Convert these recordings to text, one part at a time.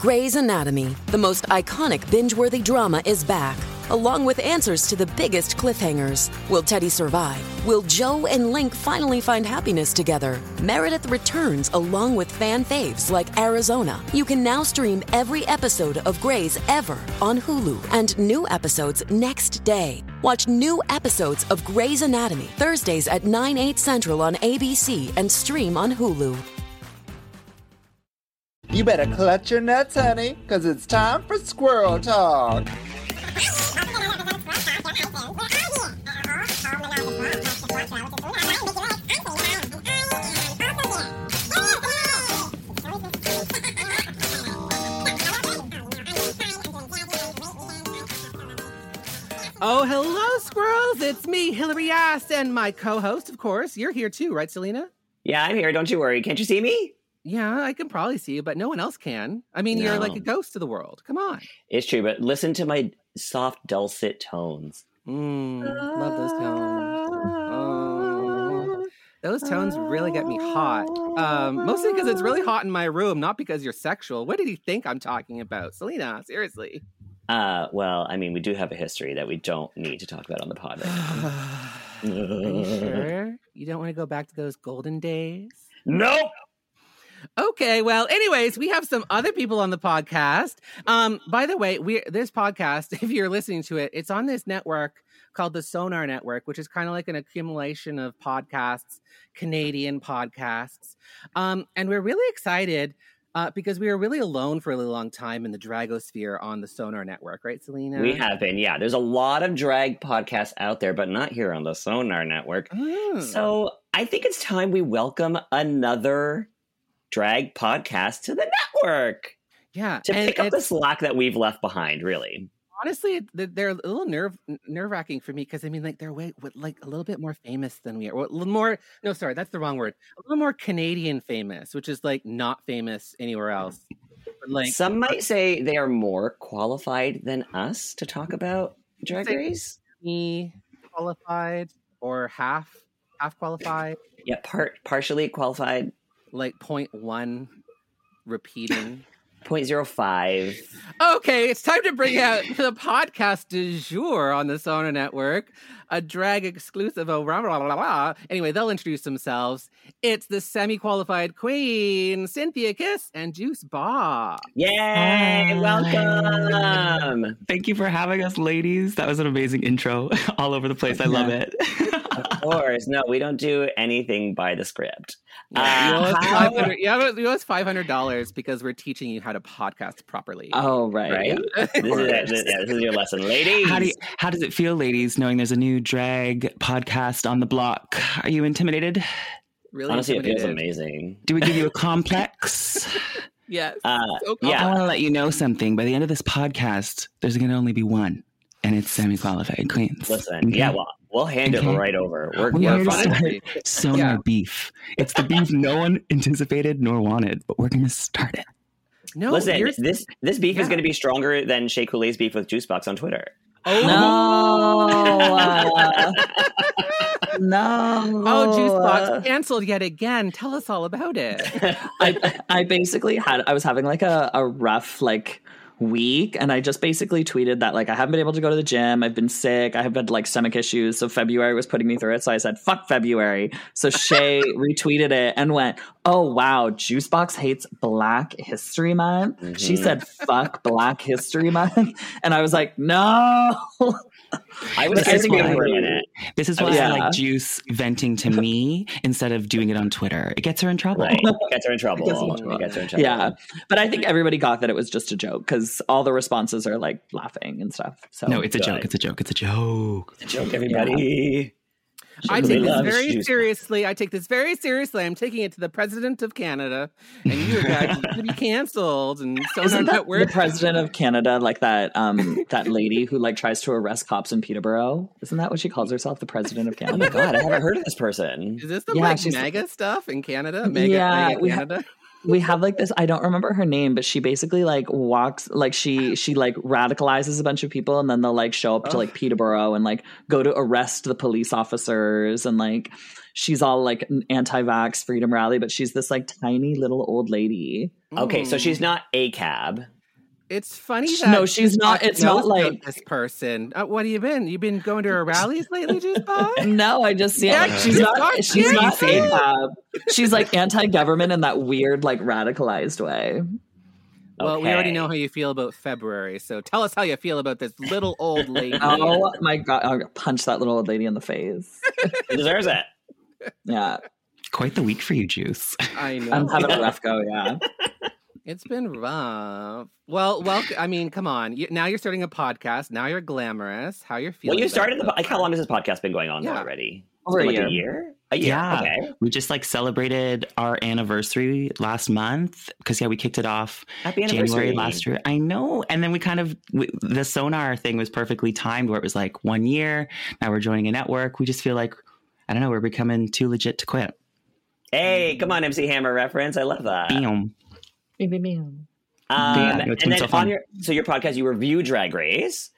Grey's Anatomy, the most iconic binge worthy drama, is back, along with answers to the biggest cliffhangers. Will Teddy survive? Will Jo and Link finally find happiness together? Meredith returns along with fan faves like Arizona. You can now stream every episode of Grey's ever on Hulu and new episodes next day. Watch new episodes of Grey's Anatomy Thursdays at 9, 8 central on ABC and stream on Hulu. You better clutch your nuts, honey, because it's time for squirrel talk. Oh, hello, squirrels. It's me, Hillary Ass, and my co host, of course. You're here too, right, Selena? Yeah, I'm here. Don't you worry. Can't you see me? Yeah, I can probably see you, but no one else can. I mean, you're like a ghost to the world. Come on. It's true, but listen to my soft, dulcet tones. Mm, love those tones. Oh, those tones really get me hot. Um, mostly because it's really hot in my room, not because you're sexual. What did he think I'm talking about? Selena, seriously. Uh, well, I mean, we do have a history that we don't need to talk about on the pod. Right Are you sure? You don't want to go back to those golden days? nope. Okay, well, anyways, we have some other people on the podcast. Um, by the way, we this podcast, if you're listening to it, it's on this network called the Sonar Network, which is kind of like an accumulation of podcasts, Canadian podcasts. Um, and we're really excited uh, because we were really alone for a really long time in the Dragosphere on the Sonar Network, right, Selena? We have been, yeah. There's a lot of drag podcasts out there, but not here on the Sonar Network. Oh. So I think it's time we welcome another drag podcast to the network yeah, to pick up the slack that we've left behind, really. honestly they're a little nerve nerve wracking for me because I mean like they're way what, like a little bit more famous than we are. Well, a little more no, sorry, that's the wrong word. A little more Canadian famous, which is like not famous anywhere else. Like Some might say they are more qualified than us to talk about Drag Race. me qualified or half half qualified, Yeah, part partially qualified. Like point one repeating. 0.05. Okay, it's time to bring out the podcast du jour on the Sonar Network, a drag exclusive. Of blah, blah, blah, blah. Anyway, they'll introduce themselves. It's the semi-qualified queen, Synthia Kiss and Juice Bob. Yay! Hi. Welcome. Thank you for having us, ladies. That was an amazing intro all over the place. I love Yeah. it. Of course, no, we don't do anything by the script. you, Uh, owe us $500 you owe us- you owe us $500 because we're teaching you how to podcast properly. Oh, right. right? this, is, yeah, this is your lesson, ladies. how, do you, how does it feel, ladies, knowing there's a new drag podcast on the block? Are you intimidated? really Honestly, it feels amazing. Do we give you a complex? Yes. Uh, So I want to let you know something. By the end of this podcast, there's going to only be one, and it's semi-qualified queens. Listen, Okay? yeah, well, we'll hand Okay. it right over. We're, We we're are fine. honestly, Sonar Yeah. beef. It's the beef no one anticipated nor wanted, but we're going to start it. No, Listen, you're- this this beef is going to be stronger than Shea Coulee's beef with Juice Boxx on Twitter. oh, No. uh, no. Oh, Juice Boxx canceled yet again. Tell us all about it. I I basically had I was having like a, a rough like week and I just basically tweeted that like I haven't been able to go to the gym. I've been sick. I have had like stomach issues. So February was putting me through it. So I said, fuck February. So Shea retweeted it and went, Oh wow, Juicebox hates Black History Month. She Mhm. said fuck Black History Month. And I was like, No. I was This is why- for a minute. This is why Yeah. I like Juice venting to me instead of doing it on Twitter. It gets her in trouble. Right. Gets her in trouble. Gets her in trouble. Gets her in trouble. Yeah. But I think everybody got that it was just a joke because all the responses are like laughing and stuff. So No, it's a Good. joke. It's a joke. It's a joke. It's a joke, everybody. I take this very seriously. I take this very seriously. I'm taking it to the president of Canada, and you guys are going to be canceled. And so Isn't that the president of Canada, like that um that lady who like tries to arrest cops in Peterborough? Isn't that what she calls herself, the president of Canada? Oh my god, I haven't heard of this person. Is this the Yeah, like mega stuff in Canada? Mega, Yeah, mega Canada. We have like this i don't remember her name but she basically like walks like she she like radicalizes a bunch of people and then they'll like show up to like peterborough and like go to arrest the police officers and like she's all like an anti-vax freedom rally, but she's this like tiny little old lady. Okay, so Mm. she's not a cab. It's funny that no, she's not- it's not like- this person. Uh, what have you been? You've been going to her rallies lately, Juice Bob? No, I just yeah, Yeah, like, she's she's not not she's not serious. She's like anti-government in that weird, like radicalized way. Well, we already know how you feel about February, so tell us how you feel about this little old lady. Oh my god, I'll punch that little old lady in the face. She deserves it. Yeah. Quite the week for you, Juice. I know. I'm having a rough go, yeah. It's been rough. Well, well, I mean, come on. You, now you're starting a podcast. Now you're glamorous. How you're feeling? Well, you started the. it? Like, how long has this podcast been going on Yeah. already? Over It's a like, year. a year. A year. Yeah. Okay. We just like celebrated our anniversary last month because yeah, we kicked it off Happy anniversary January last year. I know, and then we kind of we, the sonar thing was perfectly timed where it was like one year. Now we're joining a network. We just feel like I don't know, we're becoming too legit to quit. Hey, come on, MC Hammer reference. I love that. Bam. Um, Yeah, and then so on your so your podcast, you review Drag Race.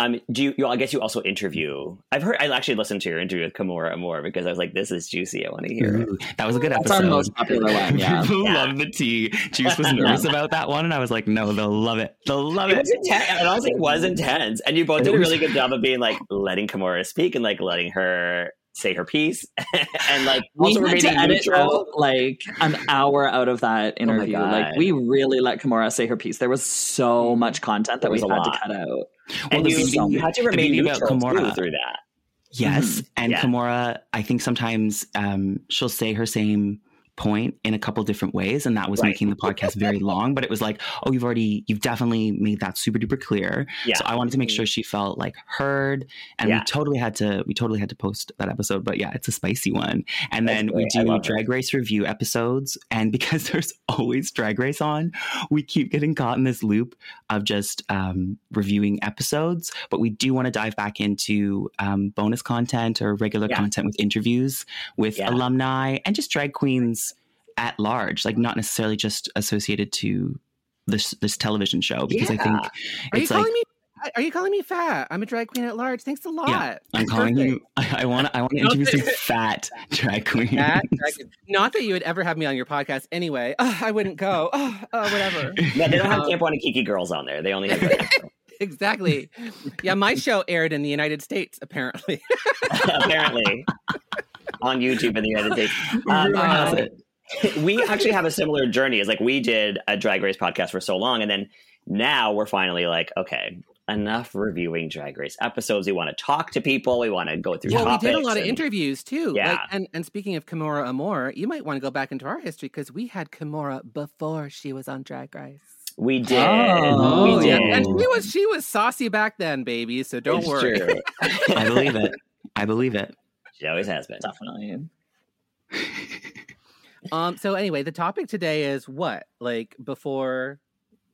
Um, do you, you? I guess you also interview. I've heard. I actually listened to your interview with Kimora Amour because I was like, "This is juicy. I want to hear." it. Ooh, that was a good episode. That's episode. our most popular one, yeah. People Yeah. love the tea. Juice was nervous about that one, and I was like, "No, they'll love it. They'll love It it." was intense. It honestly was intense, and you both did a really good job of being like letting Kimora speak and like letting her say her piece, and like We also had to edit out like an hour out of that interview. God. like we really let Kimora say her piece. There was so much content that There we was a had to cut out. and the you, beauty- you had to remain beauty about neutral Kimora- through that. Yes, and Yeah. Kimora, I think sometimes um, she'll say her same point in a couple different ways, and that was Right. making the podcast very long. But it was like, oh, you've already, you've definitely made that super duper clear. Yeah. So I wanted to make sure she felt like heard, and Yeah. we totally had to, we totally had to post that episode. But yeah, it's a spicy one. And That's then we great. I do love it. Drag Race review episodes, and because there's always Drag Race on, we keep getting caught in this loop of just um, reviewing episodes. But we do want to dive back into um, bonus content or regular Yeah. content with interviews with alumni and just drag queens at large, like not necessarily just associated to this this television show. Because I think Yeah. Are you it's like calling me? Are you calling me fat? I'm a drag queen at large. Thanks a lot. Yeah, I'm calling you. I want. I want to Not interview some that- fat drag queens. Fat drag queen. Not that you would ever have me on your podcast anyway. Ugh, I wouldn't go. Ugh, uh, whatever. Yeah, they don't have Um, Camp Wannakiki girls on there. They only have exactly. Yeah, my show aired in the United States, apparently. apparently on YouTube in the United States. Rumor Um, has uh, it. we actually have a similar journey. It's like we did a Drag Race podcast for so long, and then now we're finally like, okay, enough reviewing Drag Race episodes. We want to talk to people. We want to go through. well, we did a topics lot of interviews too. Yeah. Like, and, and speaking of Kimora Amour, you might want to go back into our history because we had Kimora before she was on Drag Race. We did. Oh, we yeah. And she was she was saucy back then, baby. So don't It's worry. true. I believe it. I believe it. She always has been. Definitely. Um. So anyway, the topic today is what like before,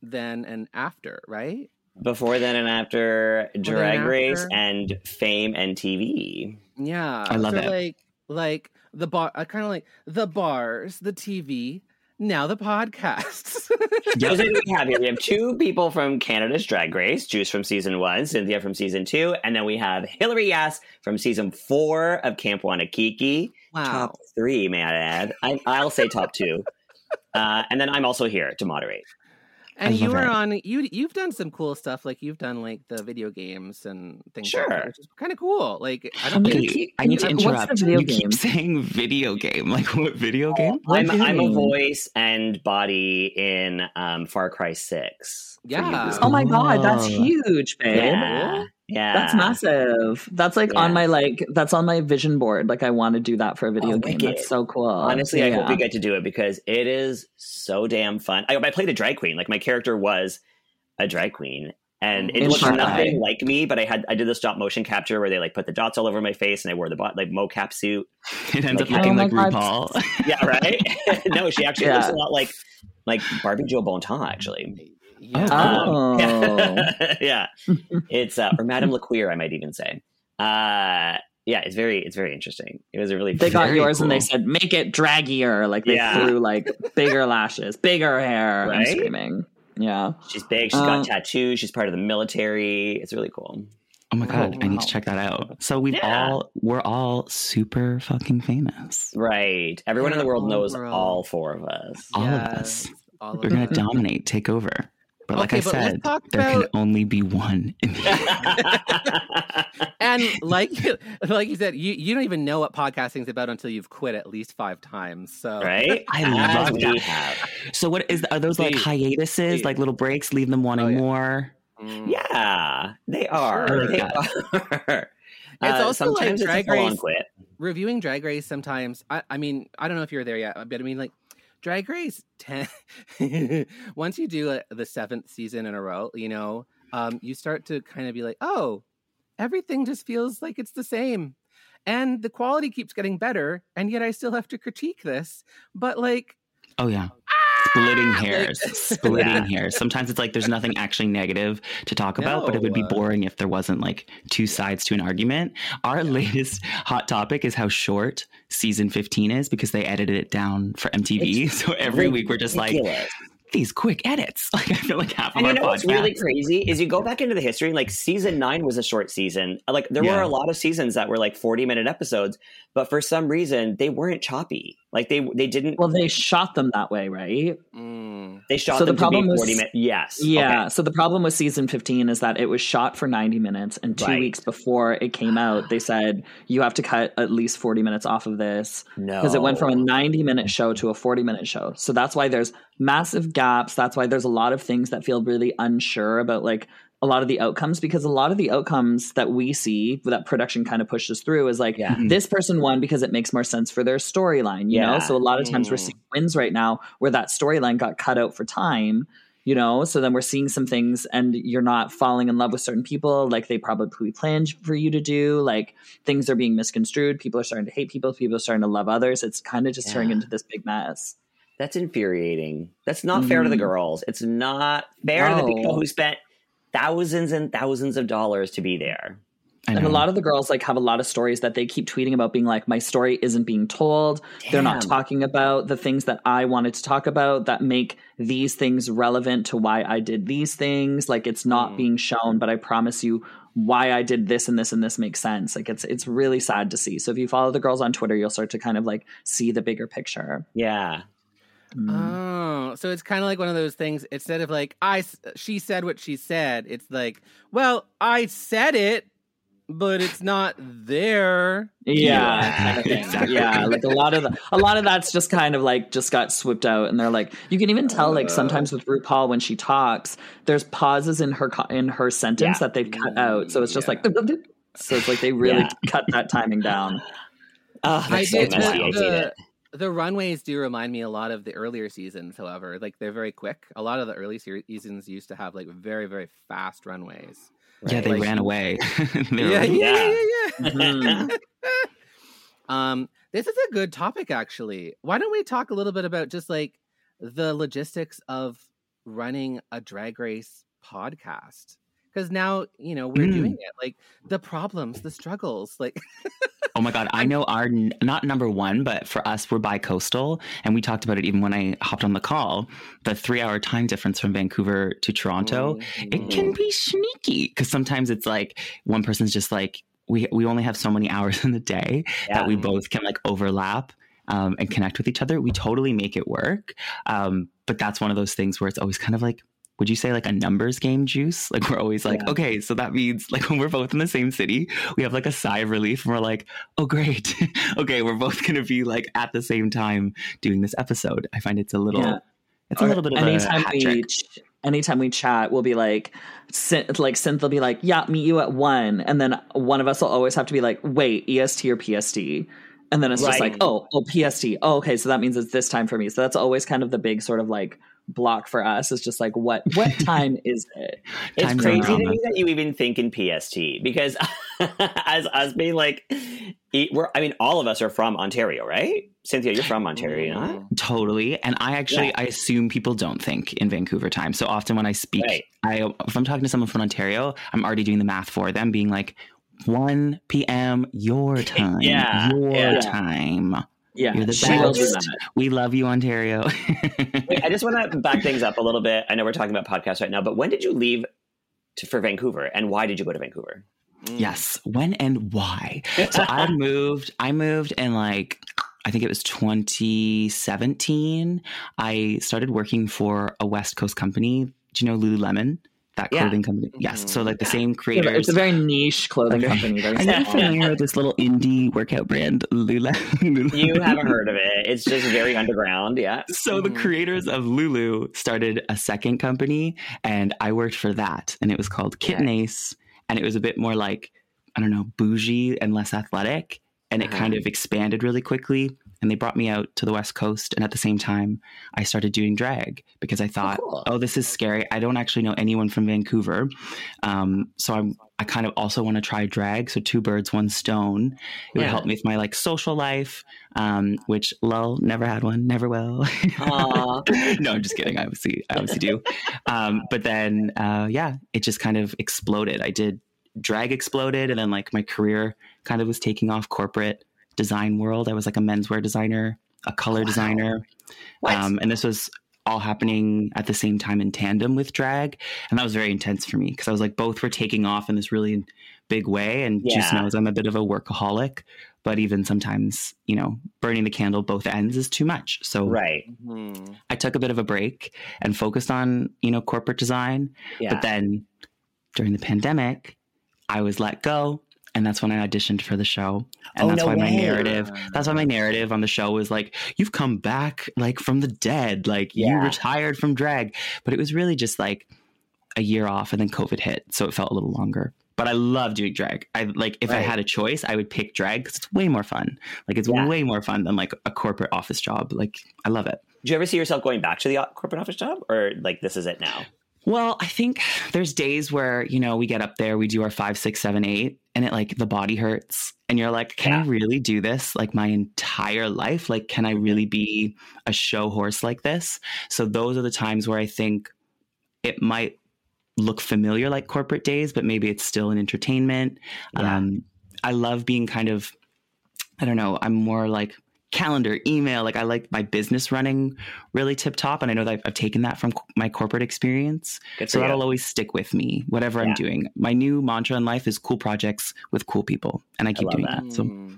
then, and after, right? Before then and after Drag after. Race and Fame and TV. Yeah, I love so it. Like, like the bar, I kind of like the bars, the TV, now the podcasts. Those are we have here. We have two people from Canada's Drag Race, Juice from season one, Cynthia from season two, and then we have Hillary Yass from season four of Camp Wannakiki. Wow. Top three, may I add? I, I'll say top two. Uh, and then I'm also here to moderate. And you love were it. on you. You've done some cool stuff, like you've done like the video games and things. like Sure. that, which is kind of cool. Like I don't think keep- I need to What's the interrupt. video you keep saying video game. Like what video game? What I'm, I'm a voice and body in um, Far Cry 6. Yeah. Oh my god, that's Oh. huge, babe. yeah. Yeah. That's massive. That's like Yeah. on my like that's on my vision board. Like I want to do that for a video Oh, game. wicked. That's so cool. Honestly, I hope Yeah. we get to do it because it is so damn fun. I, I played a drag queen. Like my character was a drag queen, and it In looked Shanghai. nothing like me. But I had I did the stop motion capture where they like put the dots all over my face, and I wore the bot like mocap suit. It ends up Like, looking oh like God. RuPaul. Yeah, right. no, she actually Yeah. looks a lot like like Barbie Joe Bontemps. Actually, Yeah. Oh. yeah, yeah. it's uh, or Madame LeQueer, I might even say. Uh, yeah, it's very it's very interesting. It was a really They got Very yours and they said make it draggier. Like they Yeah. threw like bigger lashes, bigger hair. Right? I'm screaming. Yeah. She's big. She's Uh, got tattoos. She's part of the military. It's really cool. Oh my god, I need to check that out. So we've Yeah. all we're all super fucking famous. Right. Everyone in the world All knows world. all four of us. All of Yes, us. all of We're gonna dominate, take over. But like Okay, I but said, talk there can only be one. In the and like like you said, you, you don't even know what podcasting's about until you've quit at least five times. So right? I love we that. have. so what is are those like hiatuses, Please. like little breaks, leave them wanting Oh, yeah. more? Mm. Yeah, they are. Sure. They are. It's Uh, also like sometimes it's Drag Race. quit. reviewing Drag Race sometimes. I, I mean, I don't know if you're there yet, but I mean, like Drag Race. Ten, once you do uh the seventh season in a row, you know, um, you start to kind of be like, oh, everything just feels like it's the same, and the quality keeps getting better, and yet I still have to critique this. But like, Oh yeah. Splitting! Hairs. Splitting Yeah. hairs. Sometimes it's like there's nothing actually negative to talk about, but it would be No. boring if there wasn't like two sides to an argument. Our latest hot topic is how short season 15 is because they edited it down for MTV. so every week we're just like these quick edits. Like I feel like half of And our you know what's really crazy is you go back into the history, like season nine was a short season. Like there were a lot of seasons that were like 40 minute episodes, but for some reason they weren't choppy. Like they they didn't Well, they shot them that way, right? mm, they shot so the them to be problem was- 40 minutes. Yes. Yeah. Okay. So the problem with season 15 is that it was shot for 90 minutes, and two Right. weeks before it came out, they said you have to cut at least 40 minutes off of this No. because it went from a 90 minute show to a 40 minute show. So that's why there's massive gaps. That's why there's a lot of things that feel really unsure about like a lot of the outcomes because a lot of the outcomes that we see that production kind of pushes through is like Yeah. this person won because it makes more sense for their storyline, you know? So a lot of times we're Mm. seeing wins right now where that storyline got cut out for time you know so then we're seeing some things and you're not falling in love with certain people like they probably planned for you to do like things are being misconstrued people are starting to hate people people are starting to love others it's kind of just turning into this big mess That's infuriating. That's not fair to the Mhm. girls. It's not fair to the people who spent thousands and thousands of dollars to be there. And a lot of the girls like have a lot of stories that they keep tweeting about being like my story isn't being told. They're not talking about the things that i wanted to talk about that make these things relevant to why i did these things. Like it's not Mm. being shown but i promise you why i did this and this and this makes sense. Like it's it's really sad to see. So if you follow the girls on twitter you'll start to kind of like see the bigger picture. Yeah. Mm. Oh, so it's kind of like one of those things. Instead of like I, she said what she said. It's like, well, I said it, but it's not there. yeah, Yeah, kind of exactly. yeah like a lot of the, a lot of that's just kind of like just got swooped out and they're like you can even tell like sometimes with RuPaul when she talks there's pauses in her in her sentence Yeah. that they've cut out so it's just Yeah. like so it's like they really Yeah. cut that timing down Oh, I that's so did messy. I the, hate the, it. The runways do remind me a lot of the earlier seasons. However, like they're very quick. A lot of the early seasons used to have like very very fast runways. yeah, they Like- ran away. They yeah, like, yeah, Yeah. yeah, yeah. Mhm. Um, this is a good topic, actually. Why don't we talk a little bit about just like the logistics of running a drag race podcast? Because now, you know, we're Mm. doing it. Like the problems, the struggles. Like, Oh my god, I know our not number one, but for us, we're bi-coastal, and we talked about it even when I hopped on the call. The three-hour time difference from Vancouver to Toronto, it can be sneaky because sometimes it's like one person's just like we we only have so many hours in the day that we both can like overlap um, and connect with each other. We totally make it work, um, but that's one of those things where it's always kind of like. Would you say like a numbers game juice? Like we're always like, Yeah. okay, so that means like when we're both in the same city, we have like a sigh of relief and we're like, oh great. okay, we're both gonna be like at the same time doing this episode. I find it's a little Yeah. it's a little bit of a anytime hat we trick. anytime we chat we'll be like Cyn- like synth will be like yeah meet you at one and then one of us will always have to be like wait est or pst and then it's just like oh oh pst oh okay so that means it's this time for me so that's always kind of the big sort of like block for us is just like what what time is it It's crazy to me that you even think in PST because as us being like, we're, I mean, all of us are from Ontario, right? Synthia, you're from Ontario, you know? Totally. And I actually Yeah. I assume people don't think in Vancouver time. So often when I speak, Right. I if I'm talking to someone from Ontario, I'm already doing the math for them, being like 1 p.m. your time. Yeah, Your yeah. time. Yeah You're the she best. We love you, Ontario. Wait, I just want to back things up a little bit. I know we're talking about podcasts right now, but when did you leave to, for Vancouver and why did you go to Vancouver? Mm. Yes. When and why? So I moved, I moved in like, I think it was 2017. I started working for a West Coast company. Do you know Lululemon? That Yeah. clothing company. Yes. So like the same creators. It's a very niche clothing Okay. company. Very Are you small. familiar with this little indie workout brand, Lula? You haven't heard of it. It's just very underground. Yeah. So the Mhm. creators of Lulu started a second company, and I worked for that, and it was called Kit and Ace, and it was a bit more like I don't know, bougie and less athletic, and it Uh-huh. kind of expanded really quickly. And they brought me out to the West Coast, and at the same time, I started doing drag because I thought, cool. oh, this is scary. I don't actually know anyone from Vancouver, um, so I'm. I kind of also want to try drag. So two birds, one stone. It would help me with my like social life, um, which lol, never had one, never will. No, I'm just kidding. I obviously, I obviously do. Um, but then, uh, yeah, it just kind of exploded. I did drag exploded, and then like my career kind of was taking off. Corporate design world. I was like a menswear designer, a color Wow. designer, What? um, and this was all happening at the same time in tandem with drag, and that was very intense for me because I was like both were taking off in this really big way, and Juice Yeah. knows I'm a bit of a workaholic. But even sometimes, you know, burning the candle both ends is too much. So right. Mhm. I took a bit of a break and focused on, you know, corporate design. Yeah. But then during the pandemic, I was let go. And that's when I auditioned for the show. And Oh, that's no why my narrative that's why my narrative on the show was like, you've come back like from the dead. Like you retired from drag. But it was really just like a year off and then COVID hit. So it felt a little longer. But I love doing drag. I like if I had a choice, I would pick drag because it's way more fun. Like it's Yeah. way more fun than like a corporate office job. Like I love it. Do you ever see yourself going back to the corporate office job, or like this is it now? Well, I think there's days where, you know, we get up there, we do our five, six, seven, eight, and it like the body hurts. And you're like, can I really do this like my entire life? Like, can I really be a show horse like this? So those are the times where I think it might look familiar like corporate days, but maybe it's still an entertainment. Yeah. Um, I love being kind of, I don't know, I'm more like calendar, email. Like I like my business running really tip top. And I know that I've, I've taken that from co- my corporate experience. Good So for that'll you. always stick with me, whatever Yeah. I'm doing. My new mantra in life is cool projects with cool people. And I keep love doing that. that. So hmm.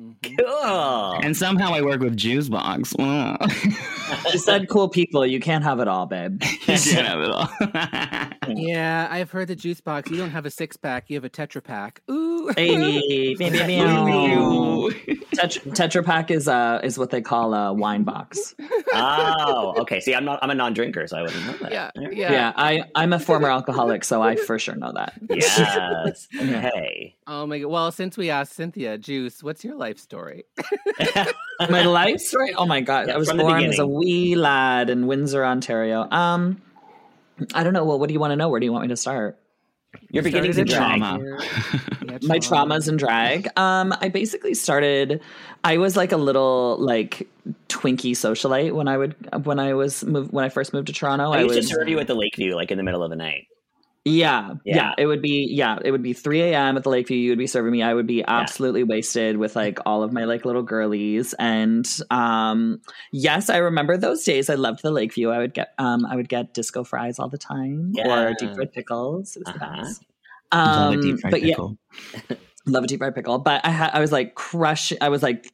Mm. Mhm. Cool. and somehow I work with Juice Boxx. She said cool people. You can't have it all, babe. you can't have it all. Yeah, I've heard the juice box. You don't have a six pack, you have a tetra pack. Ooh. Hey, meow, meow, meow. Tet- Tetra Pack is uh is what they call a wine box. oh, okay. See, I'm not. I'm a non-drinker, so I wouldn't know that. yeah, yeah. Yeah, I I'm a former alcoholic, so I for sure know that. Yes. Yeah. Hey. Oh my god. Well, since we asked Synthia, Juice, what's your life story? My life story. Oh my god, Yeah, I was born as a wee lad in Windsor, Ontario. Um, I don't know. Well, what do you want to know? Where do you want me to start? Your You beginnings in started drag. Trauma. Yeah, my traumas and drag um i basically started i was like a little like twinkie socialite when i would when i was moved when i first moved to toronto I i used was to serve you at the Lakeview, like in the middle of the night. Yeah, Yeah. yeah it would be yeah it would be 3 a.m at the lakeview you would be serving me i would be absolutely wasted with like all of my like little girlies and um yes i remember those days i loved the lakeview i would get um i would get disco fries all the time Yeah. or deep fried pickles it was the Uh-huh. best Love a um, deep fried but yeah, love a deep fried pickle but i had i was like crush i was like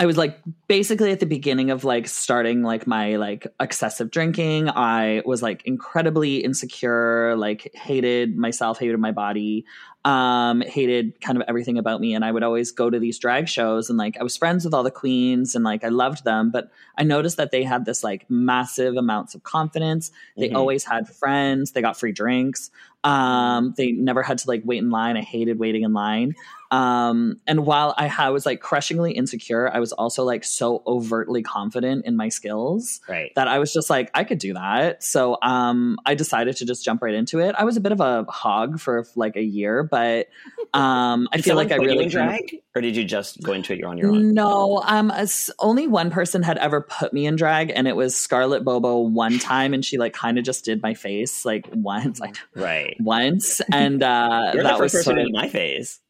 i was like basically at the beginning of like starting like my like excessive drinking i was like incredibly insecure like hated myself hated my body um hated kind of everything about me. And i would always go to these drag shows and like i was friends with all the queens and like i loved them. But i noticed that they had this like massive amounts of confidence. They Mhm. always had friends. They got free drinks. Um they never had to like wait in line. I hated waiting in line. Um and while i ha- was like crushingly insecure i was also like so overtly confident in my skills Right. that i was just like i could do that. So um i decided to just jump right into it. I was a bit of a hog for like a year but um i feel like i put you really in kind of- drag, or did you just go into it You're on your own? no, um, as only one person had ever put me in drag, and it was Scarlett Bobo one time, and she like kind of just did my face like once, like Right. once, and uh, You're the that was first sort of, in my face.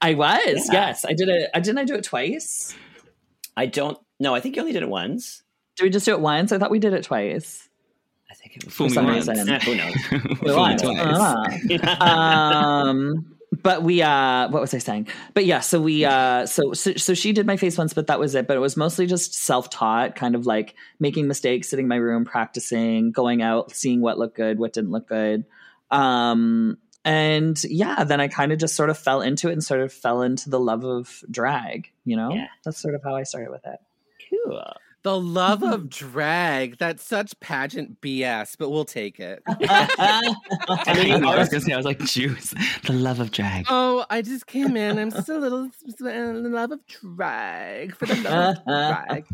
I was Yeah. yes, I did it. I didn't I do it twice. I don't. No, I think you only did it once. Did we just do it once? I thought we did it twice. I think it was Fool me some once. reason. Who knows? Fool me Once. twice. Uh, um, but we uh what was i saying but yeah so we uh so, so so she did my face once but that was it but it was mostly just self-taught kind of like making mistakes sitting in my room practicing going out seeing what looked good what didn't look good um and yeah then i kind of just sort of fell into it and sort of fell into the love of drag you know Yeah. that's sort of how i started with it Cool. The love of drag. That's such pageant BS, but we'll take it. I mean, I was gonna say, I was like, juice, the love of drag. oh, I just came in. I'm just a little uh, in love of drag for the love of drag.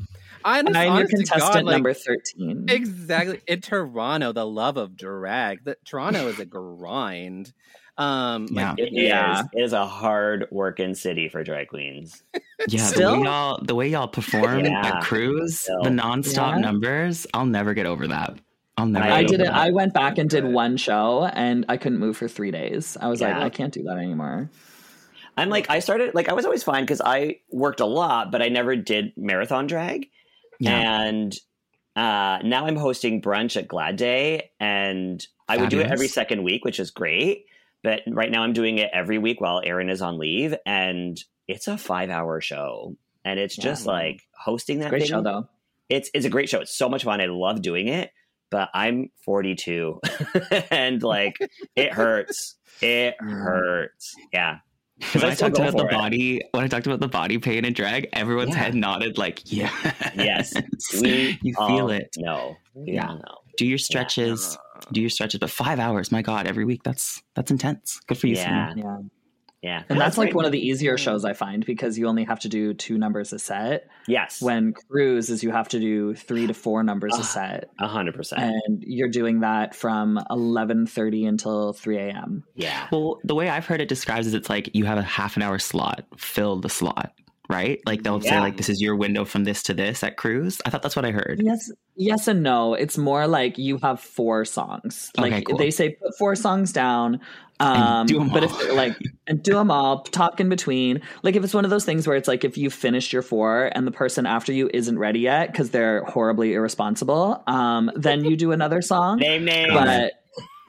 I just, i'm your honest contestant God, like, number 13 Exactly. In Toronto, the love of drag. The, Toronto is a grind. Um, like, It is. Yeah. It is a hard working city for drag queens. Yeah, Still? the way y'all the way y'all perform Yeah. at Crews, Still. the nonstop Yeah. numbers, I'll never get over that. I'll never. I I did it. that. I went back and did one show, and I couldn't move for three days. I was like, I can't do that anymore. I'm like, I started like I was always fine because I worked a lot, but I never did marathon drag. Yeah. And uh, now I'm hosting brunch at Glad Day, and I would do it every second week, which is great. But right now I'm doing it every week while Erin is on leave, and it's a five hour show, and it's just Wow. like hosting that Great thing. show though. It's it's a great show. It's so much fun. I love doing it, but I'm 42, and like it hurts. It hurts. Yeah. when I I talked about the it. body, when I talked about the body pain and drag, everyone's Yeah. head nodded like, yeah, Yes. We you feel it. No, Yeah. know. Do your stretches, do your stretches, but five hours, my God, every week. That's that's intense. Good for you, Yeah. Selena. Yeah, Yeah, and that's like one of the easier shows I find because you only have to do two numbers a set. yes, When Crews is you have to do three to four numbers Ah. a set, a hundred percent. and you're doing that from eleven thirty until three a.m. Yeah, Well, the way I've heard it describes is it's like you have a half an hour slot, fill the slot, right? Like they'll say like this is your window from this to this at Crews. I thought that's what I heard. Yes, yes and no. It's more like you have four songs. Okay, Like cool. they say, put four songs down. Um, do 'em but all. if they're like and do them all, talk in between. Like if it's one of those things where it's like if you finished your four and the person after you isn't ready yet because they're horribly irresponsible, um, then you do another song. name names. But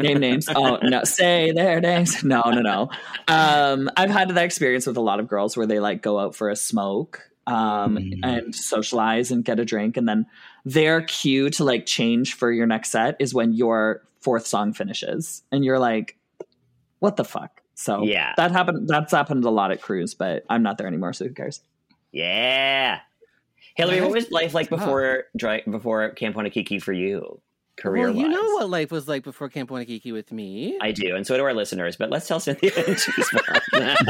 name names. Oh no, say their names. No, no, no. Um, I've had that experience with a lot of girls where they like go out for a smoke um, Mm. and socialize and get a drink, and then their cue to like change for your next set is when your fourth song finishes, and you're like, "What the fuck?" So Yeah. that happened. That's happened a lot at Crews, but I'm not there anymore, so who cares? yeah, Hillary, what was life like Tough. before dry, before Camp Wannakiki for you, career well, you know what life was like before Camp Wannakiki with me. I do, and so do our listeners. But let's tell Synthia and she's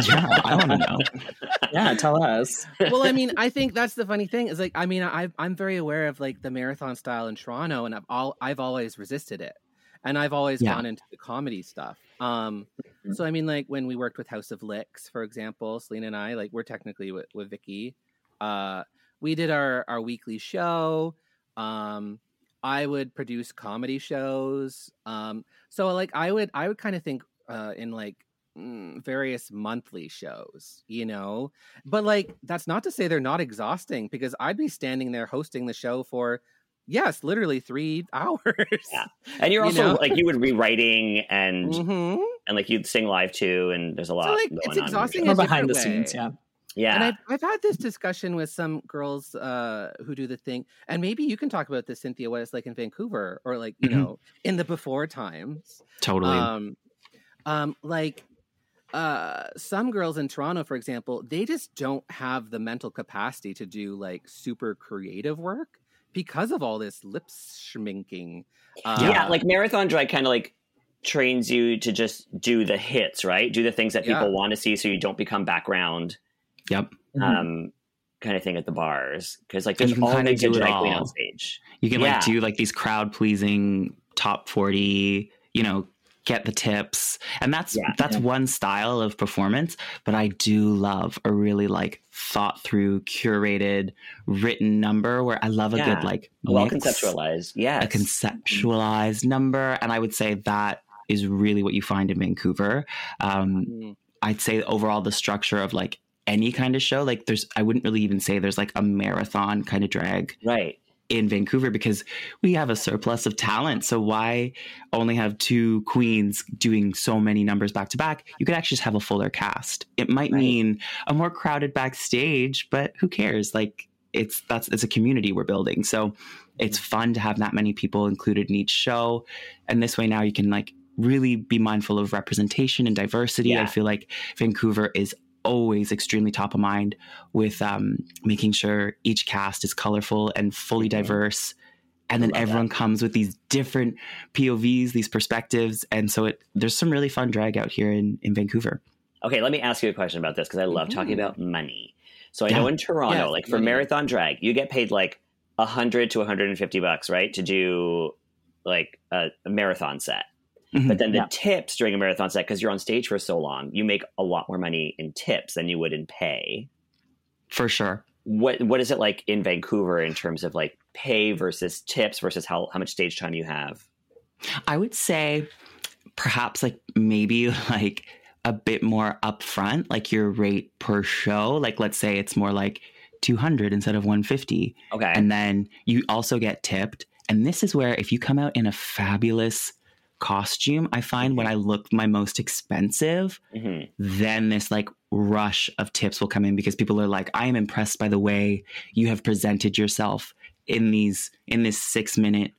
yeah, I want to know. Yeah, tell us. well, I mean, I think that's the funny thing is like, I mean, I, I'm very aware of like the marathon style in Toronto, and I've all I've always resisted it, and I've always Yeah. gone into the comedy stuff. Um, Mhm. so I mean, like when we worked with House of Licks, for example, Selena and I, like we're technically with, with Vicky. Uh, we did our our weekly show. Um, I would produce comedy shows. Um, so like I would I would kind of think uh, in like mm, various monthly shows, you know. But like that's not to say they're not exhausting because I'd be standing there hosting the show for yes, literally three hours. Yeah. and you're You also know? like you would be writing and hmm and like you'd sing live too, and there's a lot. like, going it's on exhausting show. A behind the different scenes, yeah. Yeah, And I've, I've had this discussion with some girls uh, who do the thing, and maybe you can talk about this, Synthia, what it's like in Vancouver or like, you Mhm. know, in the before times. Totally. Um, um, like uh, some girls in Toronto, for example, they just don't have the mental capacity to do like super creative work because of all this lip schminking. Uh, yeah, like marathon drag kind of like trains you to just do the hits, right? Do the things that people Yeah. want to see, so you don't become background yep. Mhm. um, kind of thing at the bars. Because like And there's you can kinda a do it drag queen all. on stage. You can Yeah. like do like these crowd pleasing top 40, you know, get the tips. And that's Yeah. that's Yeah. one style of performance, but I do love a really like thought through, curated, written number where I love a Yeah. good like Well mix, conceptualized, yeah, a conceptualized number and I would say that is really what you find in Vancouver. Um Mm. I'd say overall the structure of like any kind of show like there's I wouldn't really even say there's like a marathon kind of drag right. in Vancouver because we have a surplus of talent. So why only have two queens doing so many numbers back to back? You could actually just have a fuller cast. It might Right. mean a more crowded backstage, but who cares? Like it's that's it's a community we're building. So it's fun to have that many people included in each show. And this way now you can like really be mindful of representation and diversity. I feel like Vancouver is always extremely top of mind with um, making sure each cast is colorful and fully Mhm. diverse. And then everyone that. comes with these different POVs, these perspectives. And so it there's some really fun drag out here in, in Vancouver. Okay, let me ask you a question about this because I love talking Mhm. about money. So I Yeah. know in Toronto, Yes, like for money. marathon drag, you get paid like a hundred to 150 bucks, right, to do like a, a marathon set. Mhm. But then the Yeah. tips during a marathon set, because you're on stage for so long, you make a lot more money in tips than you would in pay. For sure. What what is it like in Vancouver in terms of like pay versus tips versus how, how much stage time you have? I would say perhaps like maybe like a bit more upfront, like your rate per show. Like let's say it's more like 200 instead of 150. Okay. And then you also get tipped. And this is where if you come out in a fabulous costume, I find when I look my most expensive, Mhm. then this like rush of tips will come in because people are like, I am impressed by the way you have presented yourself in these in this six minute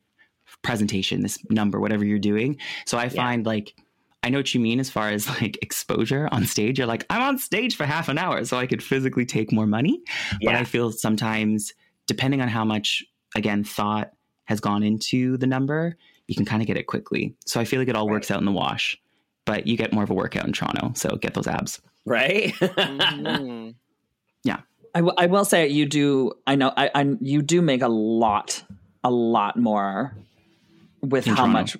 presentation, this number, whatever you're doing. So I find like I know what you mean as far as like exposure on stage. You're like, I'm on stage for half an hour, so I could physically take more money. But I feel sometimes, depending on how much again thought has gone into the number, you can kind of get it quickly. So I feel like it all works out in the wash. But you get more of a workout in Toronto, so get those abs. right? Mhm. I, w- I will say you do. I know. I, I you do make a lot, a lot more with In how Toronto. much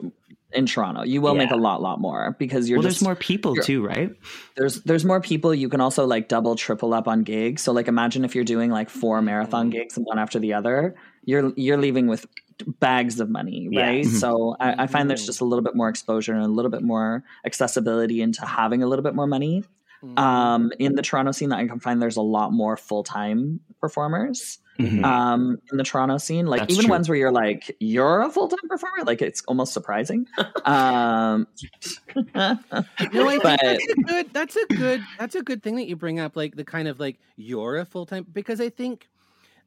in Toronto. You will make a lot, lot more because you're well, just there's more people too, right? there's there's more people. You can also like double, triple up on gigs. So like imagine if you're doing like four marathon gigs and one after the other, you're you're leaving with bags of money, right? Mhm. So I, I find there's Mhm. just a little bit more exposure and a little bit more accessibility into having a little bit more money. Mhm. Um, in the Toronto scene, that I can find there's a lot more full time performers Mhm. um in the Toronto scene like That's even true. ones where you're like you're a full-time performer like it's almost surprising um No, I think But- that's a good. That's a good. That's a good thing that you bring up, like the kind of like you're a full time because I think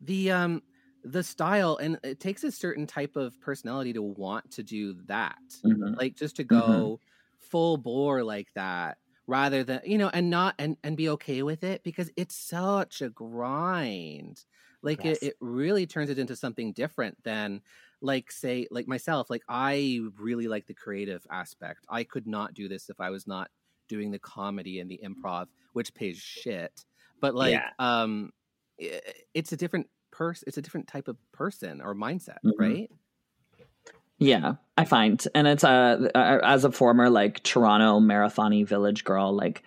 the um the style and it takes a certain type of personality to want to do that, mhm. like just to go full bore like that, rather than you know, and not and and be okay with it because it's such a grind. Like Yes. it, it really turns it into something different than like say like myself like i really like the creative aspect i could not do this if i was not doing the comedy and the improv which pays shit but like Yeah. um i- it's a different person it's a different type of person or mindset Mhm. right yeah i find and it's a as a former like toronto marathon village girl like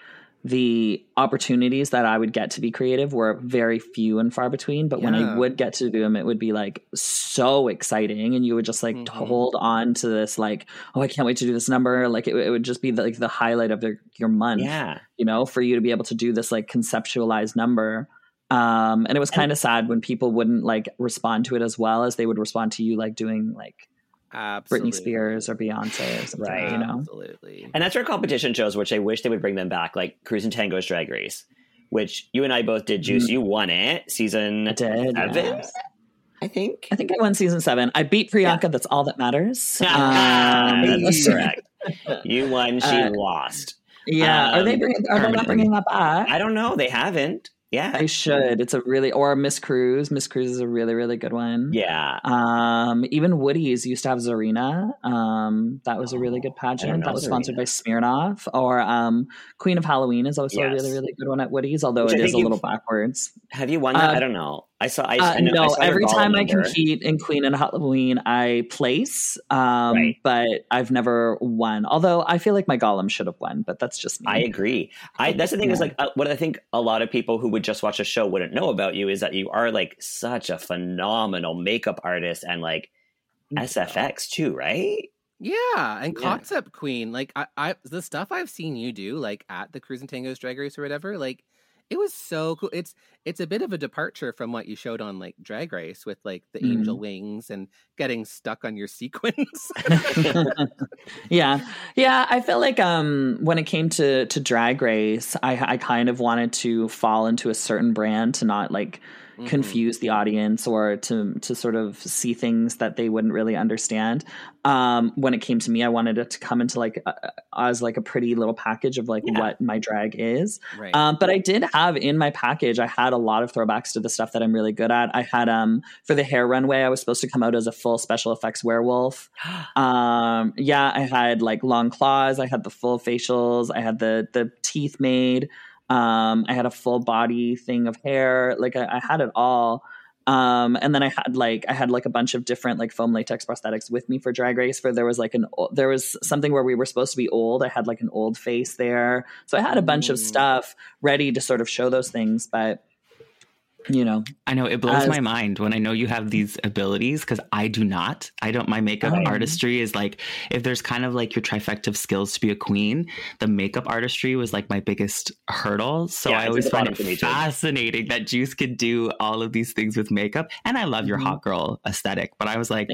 the opportunities that i would get to be creative were very few and far between but when i would get to do them it would be like so exciting and you would just like Mhm. hold on to this like oh i can't wait to do this number like it, it would just be like the highlight of your, your month yeah. you know, for you to be able to do this like conceptualized number. Um, and it was kind of sad when people wouldn't like respond to it as well as they would respond to you like doing like absolutely Britney Spears or Beyonce or something, Right. you know? absolutely And that's where competition shows, which I wish they would bring them back, like Crews and Tangos Drag Race, which you and I both did. Juice, Mm. you won it, season I did. seven, yes. I think. I think I won season seven. I beat Priyanka. That's all that matters. Um, That's correct. You won, she Uh, lost. Yeah. are they Um, bringing? Are they not bringing that back? I don't know. They haven't. Yeah. I should. It's a really or Miss Crews. Miss Crews is a really really good one. Yeah. Um, even Woody's used to have Zarina. Um, that was a really good Oh, pageant. That was sponsored by Smirnoff. Or um, Queen of Halloween is also a really really good one at Woody's, although Which it is a little backwards. Have you won that? Uh, I don't know. I saw. I, Uh, I know, I no, saw every time I number. compete in Queen and Hot Halloween, I place. Um, Right. but I've never won. Although I feel like my Gollum should have won, but that's just me. I agree. I that's the thing is like uh, what I think a lot of people who would just watch a show wouldn't know about you is that you are like such a phenomenal makeup artist and like SFX too, right? Yeah, and Yeah. concept queen, like I, I, the stuff I've seen you do, like at the Crews and Tangos Drag Race or whatever, like It was so cool. It's it's a bit of a departure from what you showed on like Drag Race with like the mm-hmm. angel wings and getting stuck on your sequins. yeah, yeah. I feel like um, when it came to to Drag Race, I I kind of wanted to fall into a certain brand to not like mm-hmm. confuse the audience or to to sort of see things that they wouldn't really understand. Um, when it came to me, I wanted it to come into like a, as like a pretty little package of like yeah. what my drag is. Right. Um, but I did have in my package, I had a lot of throwbacks to the stuff that I'm really good at. I had um for the hair runway, I was supposed to come out as a full special effects werewolf. um, yeah, I had like long claws, I had the full facials, I had the the teeth made. Um, I had a full body thing of hair. Like I, I had it all. Um, and then I had like I had like a bunch of different like foam latex prosthetics with me for Drag Race. For there was like an there was something where we were supposed to be old. I had like an old face there, so I had a bunch mm. of stuff ready to sort of show those things. But you know i know it blows as, my mind when i know you have these abilities because i do not i don't my makeup oh. artistry is like if there's kind of like your trifecta of skills to be a queen the makeup artistry was like my biggest hurdle so yeah, i always find it fascinating that juice could do all of these things with makeup and i love your mm-hmm. hot girl aesthetic but i was like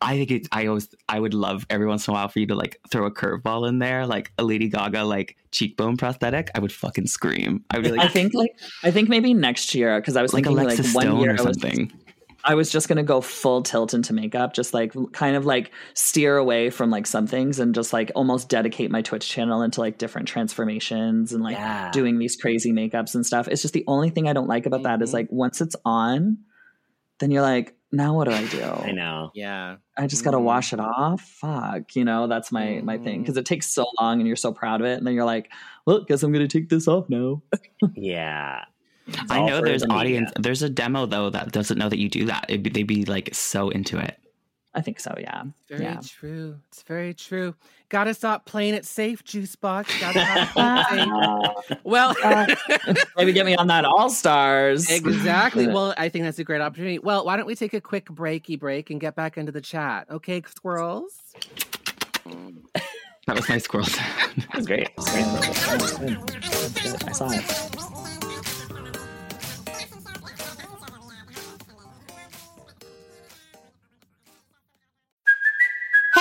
i think it i always i would love every once in a while for you to like throw a curveball in there like a lady gaga like cheekbone prosthetic, I would fucking scream. I would be like, I think like I think maybe next year because I was like thinking Alexis like one year or something. I was, I was just gonna go full tilt into makeup, just like kind of like steer away from like some things and just like almost dedicate my Twitch channel into like different transformations and like yeah. doing these crazy makeups and stuff. It's just the only thing I don't like about mm-hmm. that is mm-hmm. like once it's on, then you're like, now what do I do? I know. Yeah. I just got to wash it off. Fuck, you know, that's my mm. my thing because mm. it takes so long and you're so proud of it and then you're like, well, guess I'm going to take this off now. yeah. It's I know there's audience. There's a demo though that doesn't know that you do that. Be, they'd be like so into it. I think so. Yeah. Very yeah. true. It's very true. Got to stop playing it safe, Juice Boxx. Got to safe. well, uh, maybe get me on that All Stars. Exactly. well, I think that's a great opportunity. Well, why don't we take a quick breaky break and get back into the chat? Okay, squirrels. That was my squirrel. that was great. I saw it.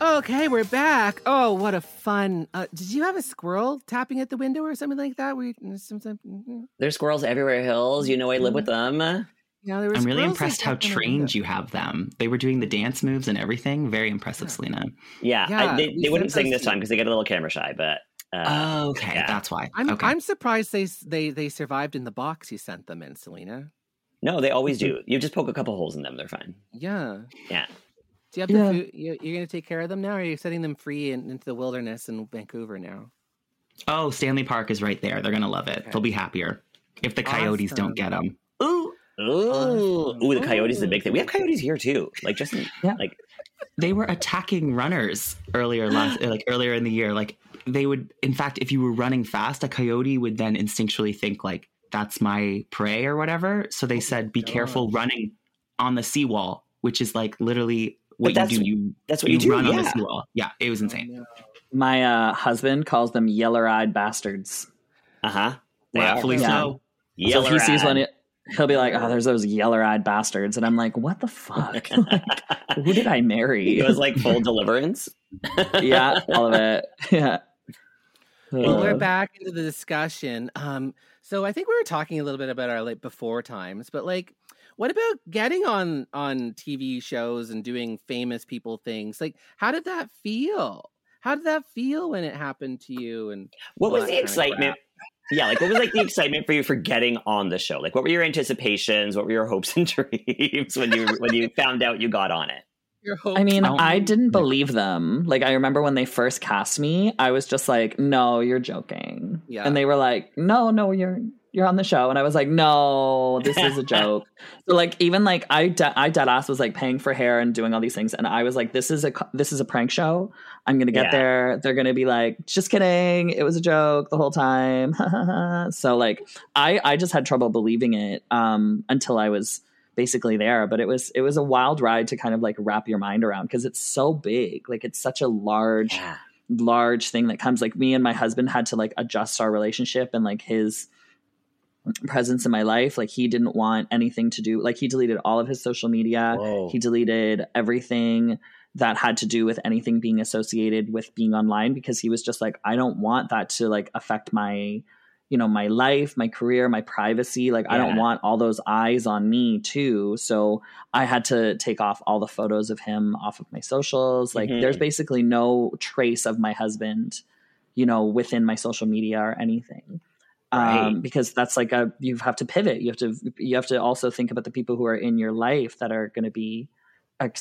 Okay, we're back. Oh, what a fun! Uh, did you have a squirrel tapping at the window or something like that? We mm-hmm. there's squirrels everywhere, hills. You know, I live with them. Yeah, there I'm really impressed how trained you have them. They were doing the dance moves and everything. Very impressive, Selena. Yeah, yeah I, they, they wouldn't sing this time because they get a little camera shy, but uh, oh, okay, yeah. that's why. I'm okay. I'm surprised they they they survived in the box you sent them in, Selena. No, they always do. You just poke a couple holes in them; they're fine. Yeah. Yeah. Do you have yeah. the food? You, are going to take care of them now, or are you setting them free in, into the wilderness in Vancouver now? Oh, Stanley Park is right there. They're going to love it. Okay. They'll be happier if the coyotes awesome. don't get them. Ooh. Ooh, awesome. ooh, the coyotes is a big thing. We have coyotes here too. Like just in, yeah. like they were attacking runners earlier last like earlier in the year. Like they would in fact if you were running fast, a coyote would then instinctually think like that's my prey or whatever. So they oh said be oh careful running on the seawall, which is like literally what you do. You that's what you, you run do. on the seawall. Yeah, it was insane. My uh, husband calls them yeller-eyed bastards. Uh huh. Rightfully yeah. so. So if he sees one, he'll be like, "Oh, there's those yeller-eyed bastards," and I'm like, "What the fuck? like, who did I marry?" It was like full deliverance. yeah, all of it. Yeah. Well, we're back into the discussion. Um, so I think we were talking a little bit about our like before times, but like what about getting on on TV shows and doing famous people things? Like, how did that feel? How did that feel when it happened to you? And what was the excitement? Yeah, like what was like the excitement for you for getting on the show? Like, what were your anticipations? What were your hopes and dreams when you when you found out you got on it? I mean, Oh. I didn't believe them. Like, I remember when they first cast me, I was just like, "No, you're joking." Yeah. And they were like, "No, no, you're you're on the show," and I was like, "No, this is a joke." so, like, even like I, de- I dead ass was like paying for hair and doing all these things, and I was like, "This is a this is a prank show. I'm gonna get Yeah. there. They're gonna be like, just kidding. It was a joke the whole time." so, like, I I just had trouble believing it um, until I was basically there but it was it was a wild ride to kind of like wrap your mind around because it's so big like it's such a large Yeah. large thing that comes like me and my husband had to like adjust our relationship and like his presence in my life. Like he didn't want anything to do like he deleted all of his social media. Whoa. he deleted everything that had to do with anything being associated with being online because he was just like i don't want that to like affect my you know my life my career my privacy. Like i don't want all those eyes on me too. So i had to take off all the photos of him off of my socials. Like Mhm. there's basically no trace of my husband you know within my social media or anything Right. um because that's like a you have to pivot you have to you have to also think about the people who are in your life that are going to be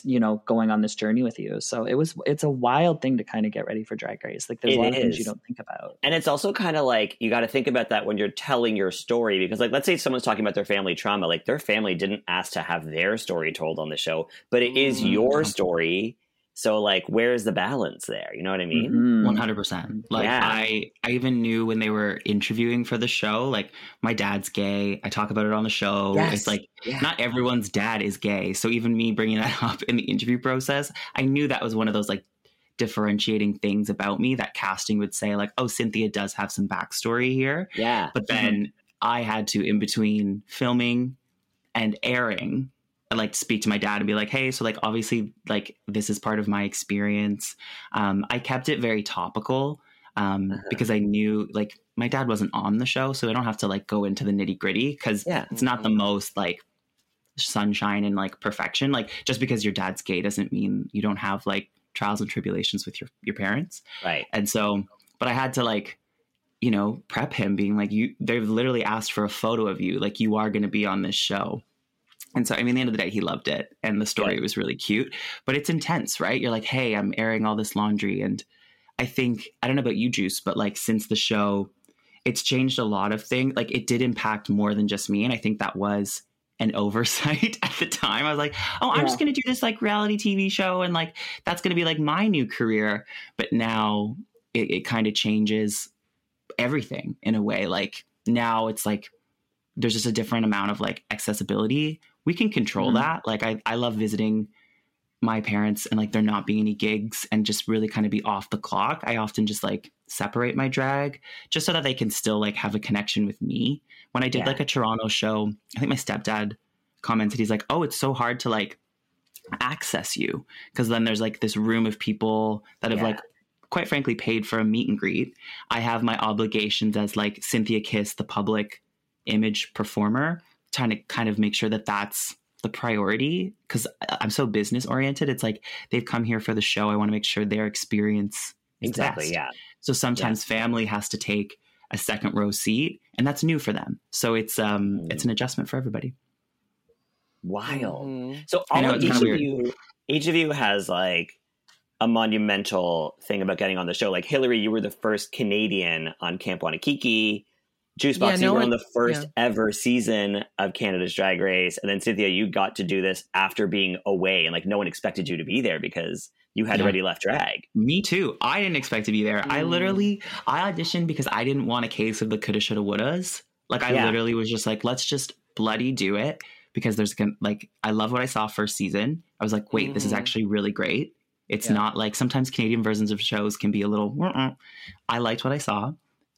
you know going on this journey with you so it was it's a wild thing to kind of get ready for drag race like there's It a lot of things you don't think about And it's also kind of like you got to think about that when you're telling your story because, like, let's say someone's talking about their family trauma, like their family didn't ask to have their story told on the show, but it is Mm. your story. So, like, where's the balance there? You know what I mean? Mhm. One hundred percent. Like Yeah. I, I even knew when they were interviewing for the show. Like my dad's gay. I talk about it on the show. Yes. It's like Yeah. not everyone's dad is gay. So even me bringing that up in the interview process, I knew that was one of those like differentiating things about me that casting would say like, oh, Synthia does have some backstory here. Yeah. But then I had to, in between filming and airing, like to speak to my dad and be like, hey, so like obviously like this is part of my experience. Um, I kept it very topical um, Uh-huh. because I knew like my dad wasn't on the show, so I don't have to like go into the nitty gritty because Yeah. it's not the most like sunshine and like perfection. Like just because your dad's gay doesn't mean you don't have like trials and tribulations with your your parents. Right. And so, but I had to like, you know, prep him being like, you, they've literally asked for a photo of you. Like, you are going to be on this show. And so, I mean, at the end of the day, he loved it. And the story Good. was really cute, but it's intense, right? You're like, hey, I'm airing all this laundry. And I think, I don't know about you, Juice, but like, since the show, it's changed a lot of things. Like, it did impact more than just me. And I think that was an oversight at the time. I was like, oh, I'm Yeah. just going to do this like reality TV show. And like, that's going to be like my new career. But now it, it kind of changes everything in a way. Like now it's like there's just a different amount of like accessibility. We can control Mhm. that. Like I, I love visiting my parents and like there not being any gigs and just really kind of be off the clock. I often just like separate my drag just so that they can still like have a connection with me. When I did Yeah. like a Toronto show, I think my stepdad commented, he's like, Oh, it's so hard to like access you because then there's like this room of people that have Yeah. like quite frankly paid for a meet and greet i have my obligations as like Synthia Kiss the public image performer trying to kind of make sure that that's the priority because i'm so business oriented it's like they've come here for the show i want to make sure their experience is Exactly. best. Yeah. so sometimes family has to take a second row seat and that's new for them so it's um Mm. it's an adjustment for everybody Wild. Mhm. So all know, of, each kinda of you, each of you has like a monumental thing about getting on the show. Like Hillary, you were the first Canadian on Camp Wannakiki. Juice Boxx, Yeah, you were one- on the first yeah. ever season of Canada's Drag Race, and then Synthia, you got to do this after being away, and like no one expected you to be there because you had Yeah. already left drag. Me too. I didn't expect to be there. I Mm. literally I auditioned because I didn't want a case of the coulda, shoulda, wouldas. Like I Yeah. literally was just like, let's just bloody do it because there's gonna like I love what I saw first season. I was like, wait, this is Mhm. actually really great. It's Yeah. not like sometimes Canadian versions of shows can be a little. "Mm-mm." I liked what I saw,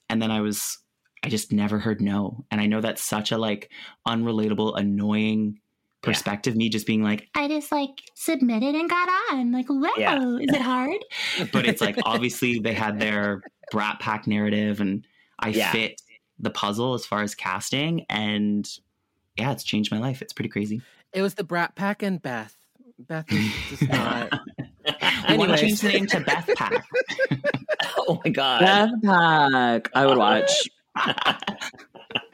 and then I was I just never heard no, and I know that's such a like unrelatable, annoying perspective. Me just being like, I just like submitted and got on. Like, wow, Yeah. is it hard? but it's like obviously they had their brat pack narrative and i Yeah. fit the puzzle as far as casting and yeah it's changed my life it's pretty crazy It was the Brat Pack and Beth. Beth is just not. i want to change the name to beth pack oh my god! Death Pack. I would uh, watch.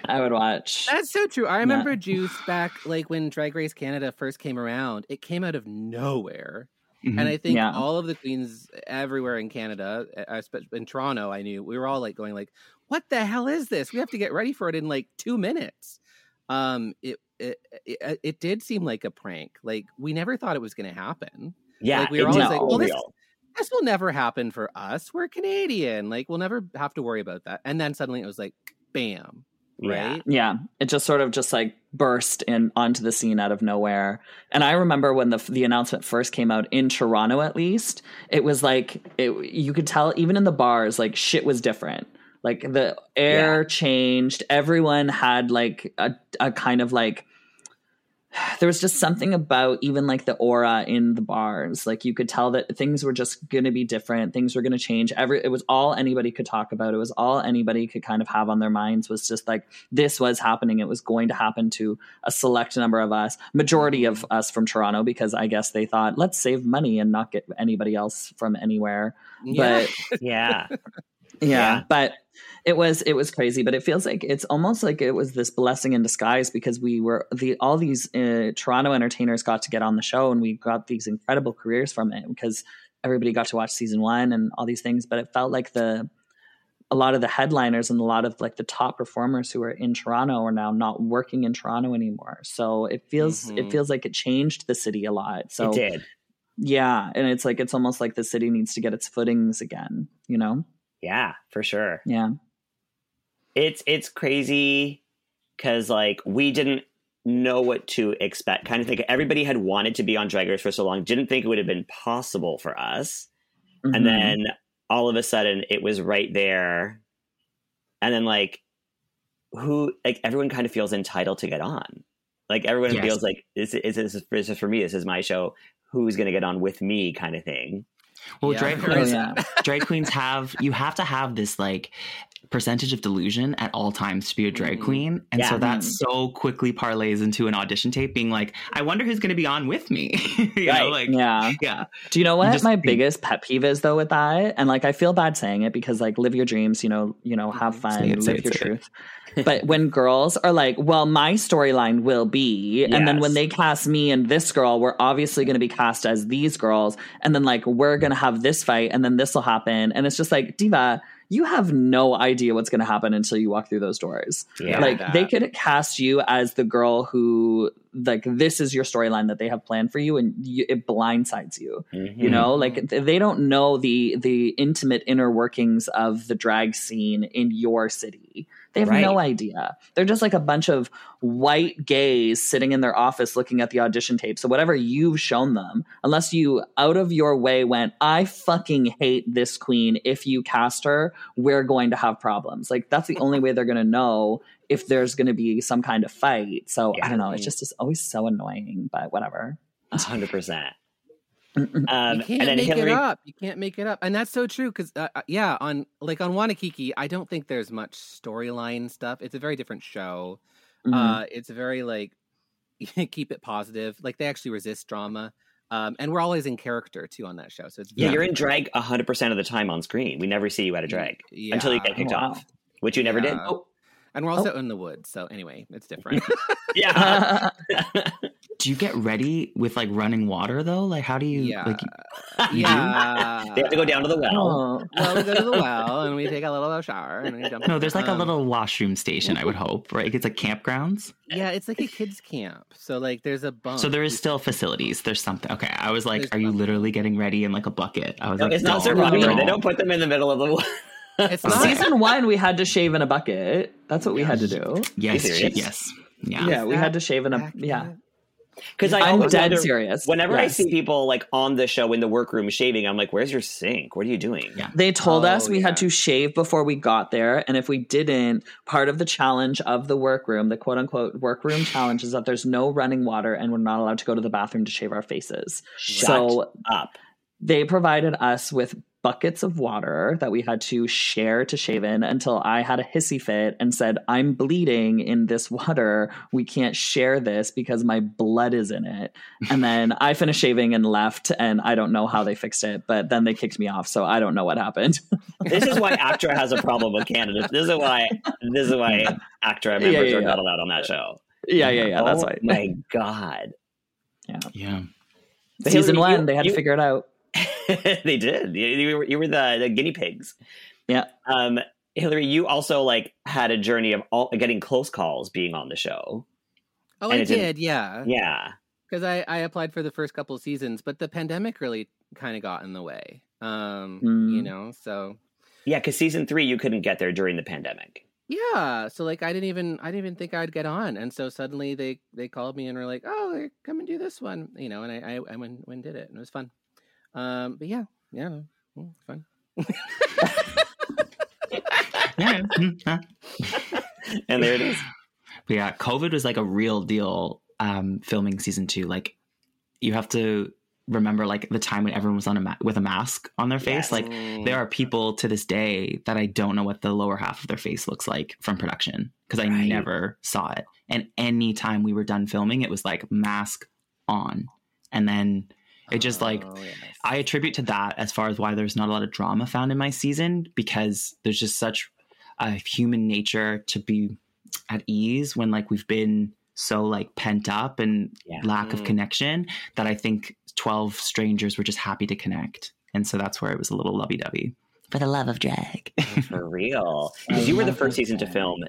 I would watch. That's so true. I remember Juice back like when Drag Race Canada first came around. It came out of nowhere. Mhm. And I think Yeah. all of the queens everywhere in Canada, especially in Toronto, I knew we were all like going like, "What the hell is this? We have to get ready for it in like two minutes." Um, it it it, it did seem like a prank. Like we never thought it was going to happen. Yeah, Like, we were always like, all well, this- real. This will never happen for us. We're Canadian. Like we'll never have to worry about that. And then suddenly it was like, bam, right? Yeah, it just sort of just like burst in onto the scene out of nowhere. And I remember when the the announcement first came out in Toronto, at least it was like it, you could tell even in the bars, like shit was different. Like the air changed. Everyone had like a a kind of like there was just something about even like the aura in the bars. Like you could tell that things were just going to be different. Things were going to change. Every it was all anybody could talk about. It was all anybody could kind of have on their minds was just like this was happening. It was going to happen to a select number of us majority of mm-hmm. us from toronto because i guess they thought let's save money and not get anybody else from anywhere. Yeah. but Yeah. Yeah, Yeah. but it was it was crazy but it feels like it's almost like it was this blessing in disguise because we were the all these uh, toronto entertainers got to get on the show and we got these incredible careers from it because everybody got to watch season one and all these things but it felt like the a lot of the headliners and a lot of like the top performers who are in toronto are now not working in toronto anymore so it feels it Mhm. feels like it changed the city a lot so it did. yeah and it's like it's almost like the city needs to get its footings again you know Yeah, for sure. yeah It's it's crazy because like we didn't know what to expect. Kind of think everybody had wanted to be on Drag Race for so long, didn't think it would have been possible for us, Mhm. and then all of a sudden it was right there, and then like who like everyone kind of feels entitled to get on. Like everyone Yes. feels like this is this is for me. This is my show. Who's going to get on with me? Kind of thing. Well, Yeah. drag Oh, queens, yeah. drag queens have you have to have this like percentage of delusion at all times to be a drag Mhm. queen, and Yeah. so that so quickly parlays into an audition tape being like, I wonder who's going to be on with me. you know, like yeah. yeah, Do you know what Just my biggest pet peeve is though with that? And like I feel bad saying it because like live your dreams, you know, you know, have Mhm. fun, Say it, say live it, your truth. but when girls are like, "Well, my storyline will be," and then when they cast me and this girl, we're obviously going to be cast as these girls, and then like we're going to have this fight, and then this will happen, and it's just like, diva, you have no idea what's going to happen until you walk through those doors. Yeah. like that. they could cast you as the girl who like this is your storyline that they have planned for you and you, it blindsides you. You Mhm. know like they don't know the the intimate inner workings of the drag scene in your city. They have no idea. They're just like a bunch of white gays sitting in their office looking at the audition tape so whatever you've shown them unless you out of your way went i fucking hate this queen. If you cast her we're going to have problems. Like that's the only way they're going to know if there's going to be some kind of fight so i don't know it's just it's always so annoying but whatever A hundred percent. Um, you can't and then make Hillary, it up. You can't make it up, and that's so true. Because uh, uh, yeah, on like on Wannakiki, I don't think there's much storyline stuff. It's a very different show. Mhm. Uh, it's very like keep it positive. Like they actually resist drama, um, and we're always in character too on that show. So it's yeah, you're in drag a hundred percent of the time on screen. We never see you out of drag yeah. until you get kicked Oh, wow. off, which you never did. Yeah. And we're also in the woods. So anyway, it's different. Yeah, do you get ready with like running water though? Like, how do you yeah, like? you do? yeah. they have to go down to the well. Oh. Well, we go to the well and we take a little shower and we jump. No, there's like a um, little washroom station. I would hope, right? It's like campgrounds. Yeah, it's like a kids camp. So like, there's a bunk. So there is still facilities. There's something. Okay, I was like, There's are you something. literally getting ready in like a bucket? I was No, like, it's not don't, Survivor. They don't put them in the middle of the. It's not. Season one, we had to shave in a bucket. That's what we had to do. Yes, Are you serious? yes, yeah. Yeah, we had to shave in a accurate? yeah. Because I I'm dead wonder- serious. Whenever I see people like on the show in the workroom shaving, I'm like, "Where's your sink? What are you doing?" Yeah. They told Oh, us we yeah. had to shave before we got there, and if we didn't, part of the challenge of the workroom, the quote unquote workroom challenge, is that there's no running water and we're not allowed to go to the bathroom to shave our faces. Shut so up. they provided us with buckets of water that we had to share to shave in until I had a hissy fit and said, I'm bleeding in this water. We can't share this because my blood is in it. And then I finished shaving and left, and I don't know how they fixed it, but then they kicked me off. So I don't know what happened. This is why ACTRA has a problem with candidates. This is why. This is why ACTRA members Yeah, yeah, are yeah. not allowed on that show. yeah, yeah, yeah. That's oh why. my god. Yeah. Yeah. Season Hillary, one, you- they had to figure it out. they did. You, you were, you were the, the guinea pigs. Yeah. Um, Hillary, you also like had a journey of all getting close calls being on the show. Oh, And I didn't- yeah. Yeah. Because I, I applied for the first couple of seasons, but the pandemic really kind of got in the way. Um, Mm. you know, so Yeah, because season three you couldn't get there during the pandemic. yeah, so like I didn't even I didn't even think I'd get on, and so suddenly they they called me and were like, "Oh, come and do this one," you know, and I I, I went, went and did it, and it was fun. Um, but yeah, yeah, no, mm, fun. Yeah. And there it is. But yeah, COVID was like a real deal um, filming season two. Like, you have to remember like the time when everyone was on a ma- with a mask on their face. Yes. Like, there are people to this day that I don't know what the lower half of their face looks like from production because I Right. never saw it. And any time we were done filming, it was like mask on, and then it just like Oh, yes. I attribute to that as far as why there's not a lot of drama found in my season because there's just such a human nature to be at ease when like we've been so like pent up and Yeah. lack of Mm. connection that I think 12 strangers were just happy to connect. And so that's where it was a little lovey dovey. For the love of drag. For real. Because you were the first season to film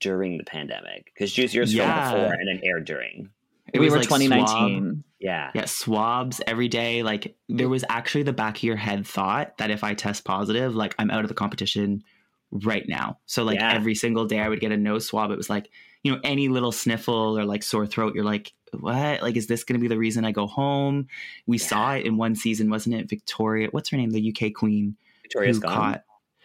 during the pandemic. Because Juice yours Yeah. filmed before and then aired during. It we was were like 2019. Yeah. Yeah, swabs every day. Like there was actually the back of your head thought that if I test positive, like I'm out of the competition right now. So like Yeah. every single day I would get a nose swab. It was like, you know, any little sniffle or like sore throat, you're like, what? Like, is this going to be the reason I go home? We saw it in one season, wasn't it? Victoria, what's her name? The UK queen Victoria's who gone. caught.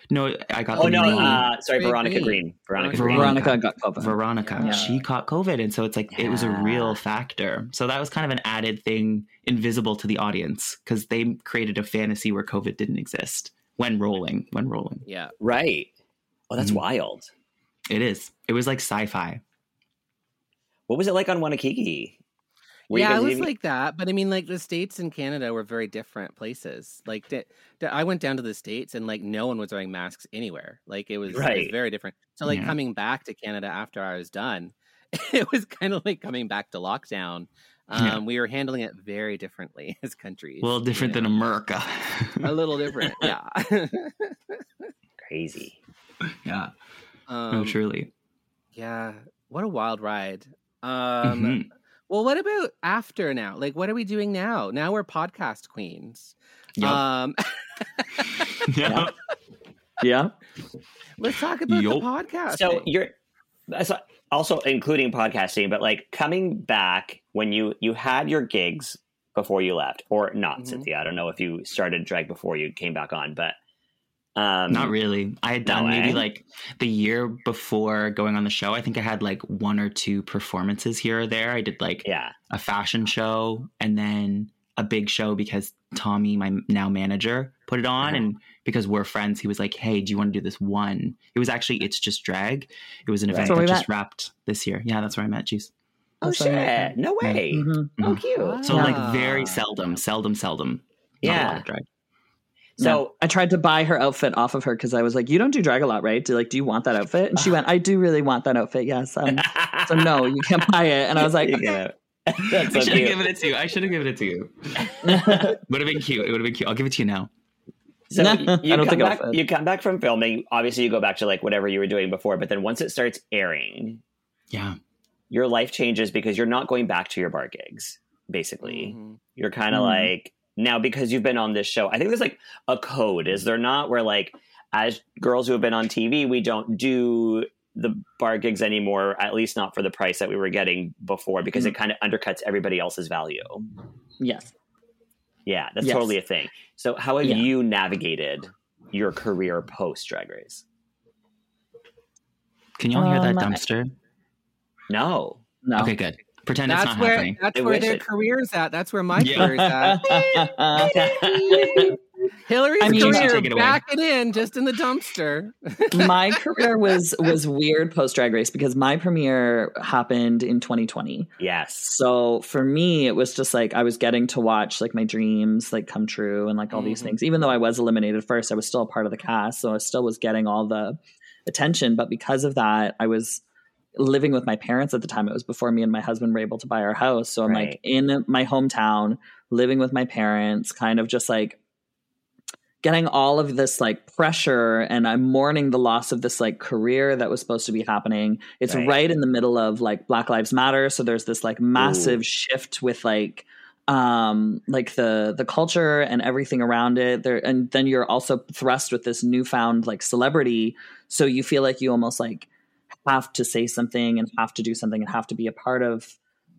No, I got Oh the no! Uh, sorry, Green. Veronica Green. Veronica Green. Veronica. Veronica got COVID. Veronica. Yeah. She caught COVID. And so it's like, it was a real factor. So that was kind of an added thing invisible to the audience because they created a fantasy where COVID didn't exist when rolling, when rolling. yeah. Right. Oh, that's Mhm. wild. It is. It was like sci fi. What was it like on Wannakiki? Were you yeah, guys it was even- like that. But I mean, like the states and Canada were very different places. Like, the, the- I went down to the states and like no one was wearing masks anywhere. Like it was, it was very different. So like Yeah. coming back to Canada after I was done, it was kind of like coming back to lockdown. Um, Yeah. We were handling it very differently as countries. A little different you than? America. a little different. Yeah. crazy. yeah. um, no, truly. Yeah. What a wild ride. Um, Mhm. Well, what about after now? Like, what are we doing now? Now we're podcast queens. Yup. Um, yeah. Yeah. let's talk about Yup. the podcast. So you're that's also including podcasting, but like coming back when you you had your gigs before you left, or not, Mhm. Synthia. I don't know if you started drag before you came back on, but um, Not really. I had done No maybe like the year before going on the show. I think I had like one or two performances here or there. I did like Yeah, a fashion show and then a big show because Tommy, my now manager, put it on. Uh-huh. And because we're friends, he was like, Hey, do you want to do this one? It was actually It's Just Drag. It was an Right. event That's that just met. wrapped this year. Yeah, that's where I met Jeez. Oh That's what I meant. shit! No way! Mhm. Oh, cute. So like very seldom, seldom, seldom. not a lot Yeah. Of drag. So No. I tried to buy her outfit off of her because I was like, "You don't do drag a lot, right? Do like, do you want that outfit?" And she went, "I do really want that outfit. Yes." Um, so no, you can't buy it. And I was like, You get. That's so I should have given it to you. I should have given it to you. Would have been cute. It would have been cute. I'll give it to you now. So Nah, you, you come think back. You come back from filming. Obviously, you go back to like whatever you were doing before. But then once it starts airing, Yeah. your life changes because you're not going back to your bar gigs. Basically, Mhm. you're kind of Mhm. like now because you've been on this show. I think there's like a code, is there not? Where like as girls who have been on TV, we don't do the bar gigs anymore. At least not for the price that we were getting before, because it kind of undercuts everybody else's value. yes. Yeah, that's Yes. totally a thing. So, how have Yeah. you navigated your career post Drag Race? Can y'all hear that Um, I- dumpster? No. No. Okay, good. Pretend it's That's not where happening. that's They where their it- career's at. That's where my Yeah. career's at. Hillary's I mean- career Take it away. back it in just in the dumpster. my career was was weird post Drag Race because my premiere happened in 2020. yes. So for me, it was just like I was getting to watch like my dreams like come true and like all these Mhm. things. Even though I was eliminated first, I was still a part of the cast, so I still was getting all the attention. But because of that, I was living with my parents at the time. It was before me and my husband were able to buy our house. So I'm Right. like in my hometown, living with my parents, kind of just like getting all of this like pressure and I'm mourning the loss of this like career that was supposed to be happening. It's Right. right, in the middle of like Black Lives Matter. So there's this like massive shift with like um like the the culture and everything around it there and then you're also thrust with this newfound like celebrity so you feel like you almost like have to say something and have to do something and have to be a part of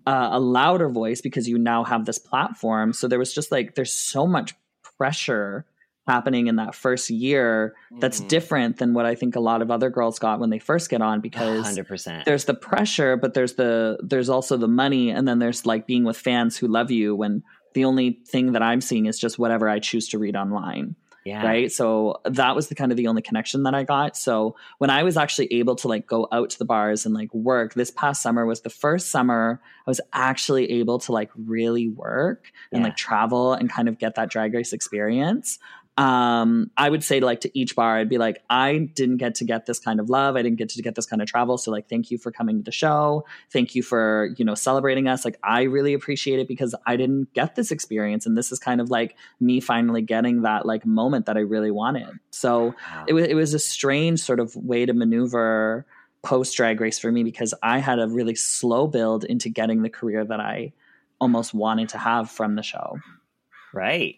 uh, a louder voice because you now have this platform so there was just like there's so much pressure happening in that first year that's Mhm. different than what i think a lot of other girls got when they first get on because 100%. there's the pressure but there's the there's also the money and then there's like being with fans who love you when the only thing that i'm seeing is just whatever i choose to read online yeah. right? So that was the kind of the only connection that i got. So when i was actually able to like go out to the bars and like work this past summer was the first summer i was actually able to like really work and like travel and kind of get that drag race experience um i would say like to each bar i'd be like i didn't get to get this kind of love i didn't get to get this kind of travel so like thank you for coming to the show thank you for you know celebrating us like i really appreciate it because i didn't get this experience and this is kind of like me finally getting that like moment that i really wanted so Wow. it was it was a strange sort of way to maneuver post drag race for me because I had a really slow build into getting the career that I almost wanted to have from the show. right.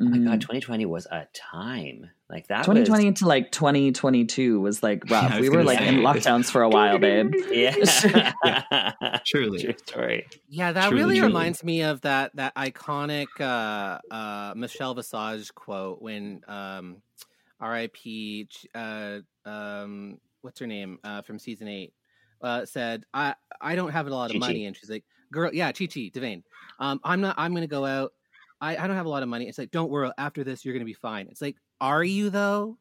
Oh my. God, 2020 was a time. Like that 2020 to like 2022 was like rough. I was we were gonna like say. in lockdowns for a while, babe. was Yeah. Truly. True story. Yeah, that Truly, really truly. reminds me of that that iconic uh, uh, Michelle Visage quote when um, R.I.P. Uh, um, what's her name uh, from season eight uh, said, "I I don't have a lot of Chi-Chi. money," and she's like, "Girl, yeah, Chi Chi DeVayne, um, I'm not. I'm gonna go out. I, I don't have a lot of money." It's like, "Don't worry. After this, you're gonna be fine." It's like, "Are you though?"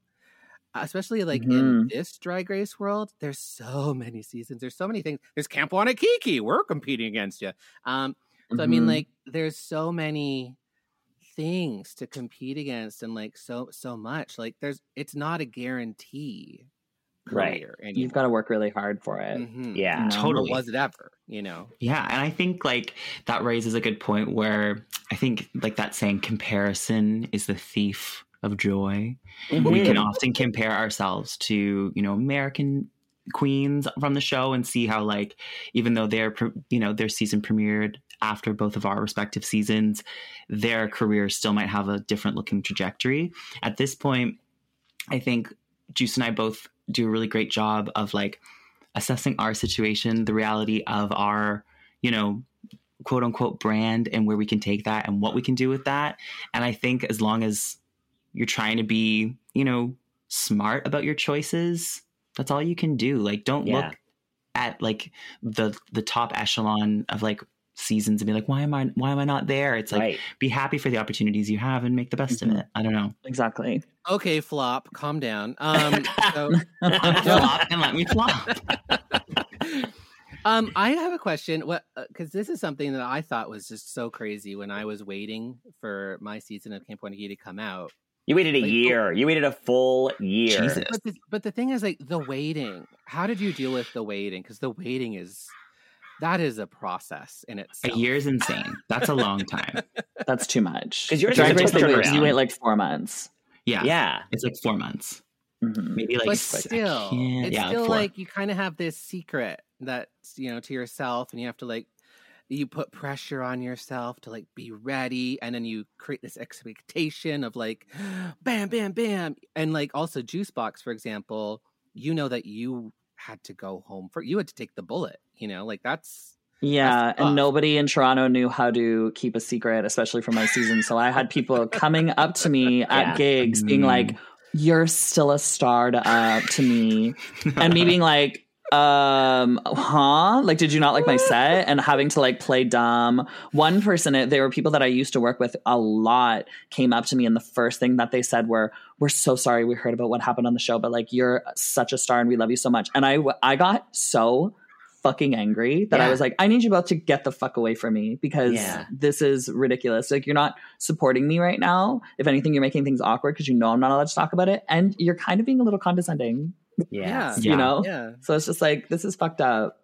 Especially like in Mhm. this drag race world, there's so many seasons. There's so many things. There's Camp Wannakiki. We're competing against you. Um, so I mean, Mhm. like, there's so many things to compete against, and like so so much. Like, there's it's not a guarantee. Right. career you've got to work really hard for it. Mhm. Yeah. No. Totally. Was it ever? You know. Yeah, and I think like that raises a good point where I think like that saying comparison is the thief of joy. We Mhm. can often compare ourselves to, you know, American queens from the show and see how like even though their pre- you know their season premiered after both of our respective seasons their career still might have a different looking trajectory at this point i think juice and i both do a really great job of like assessing our situation the reality of our you know quote unquote brand and where we can take that and what we can do with that and i think as long as you're trying to be you know smart about your choices that's all you can do like don't Yeah. look at like the the top echelon of like seasons and be like why am i why am i not there it's like right. be happy for the opportunities you have and make the best Mhm. of it i don't know Exactly. Okay, flop. Calm down. Um, so, flop and let me flop um, I have a question. What? Because this is something that I thought was just so crazy when I was waiting for my season of Camp Wanagi to come out. You waited a Like, year. You waited a full year. Jesus. But the, but the thing is, like the waiting. How did you deal with the waiting? Because the waiting is that is a process in itself. a itself. year's insane that's a long time That's too much. Because you're a race, quick they wait, you wait like four months. yeah Yeah. it's like four months Mhm. maybe like but still, it's yeah, still four. like you kind of have this secret that's you know to yourself, and you have to like you put pressure on yourself to like be ready, and then you create this expectation of like, bam, bam, bam, and like also Juice Boxx, for example, you know that you had to go home for you had to take the bullet, you know, like that's Yeah, That's and nobody in Toronto knew how to keep a secret, especially for my season. So I had people coming up to me at Yeah. gigs being Mm. like, "You're still a star to, uh, to me," and me being like, um huh like did you not like my set and having to like play dumb one person there were people that i used to work with a lot came up to me and the first thing that they said were we're so sorry we heard about what happened on the show but like you're such a star and we love you so much and i i got so fucking angry that i was like i need you both to get the fuck away from me because Yeah. this is ridiculous like you're not supporting me right now if anything you're making things awkward because you know i'm not allowed to talk about it and you're kind of being a little condescending Yeah. Yeah. You know? Yeah. So it's just like this is fucked up.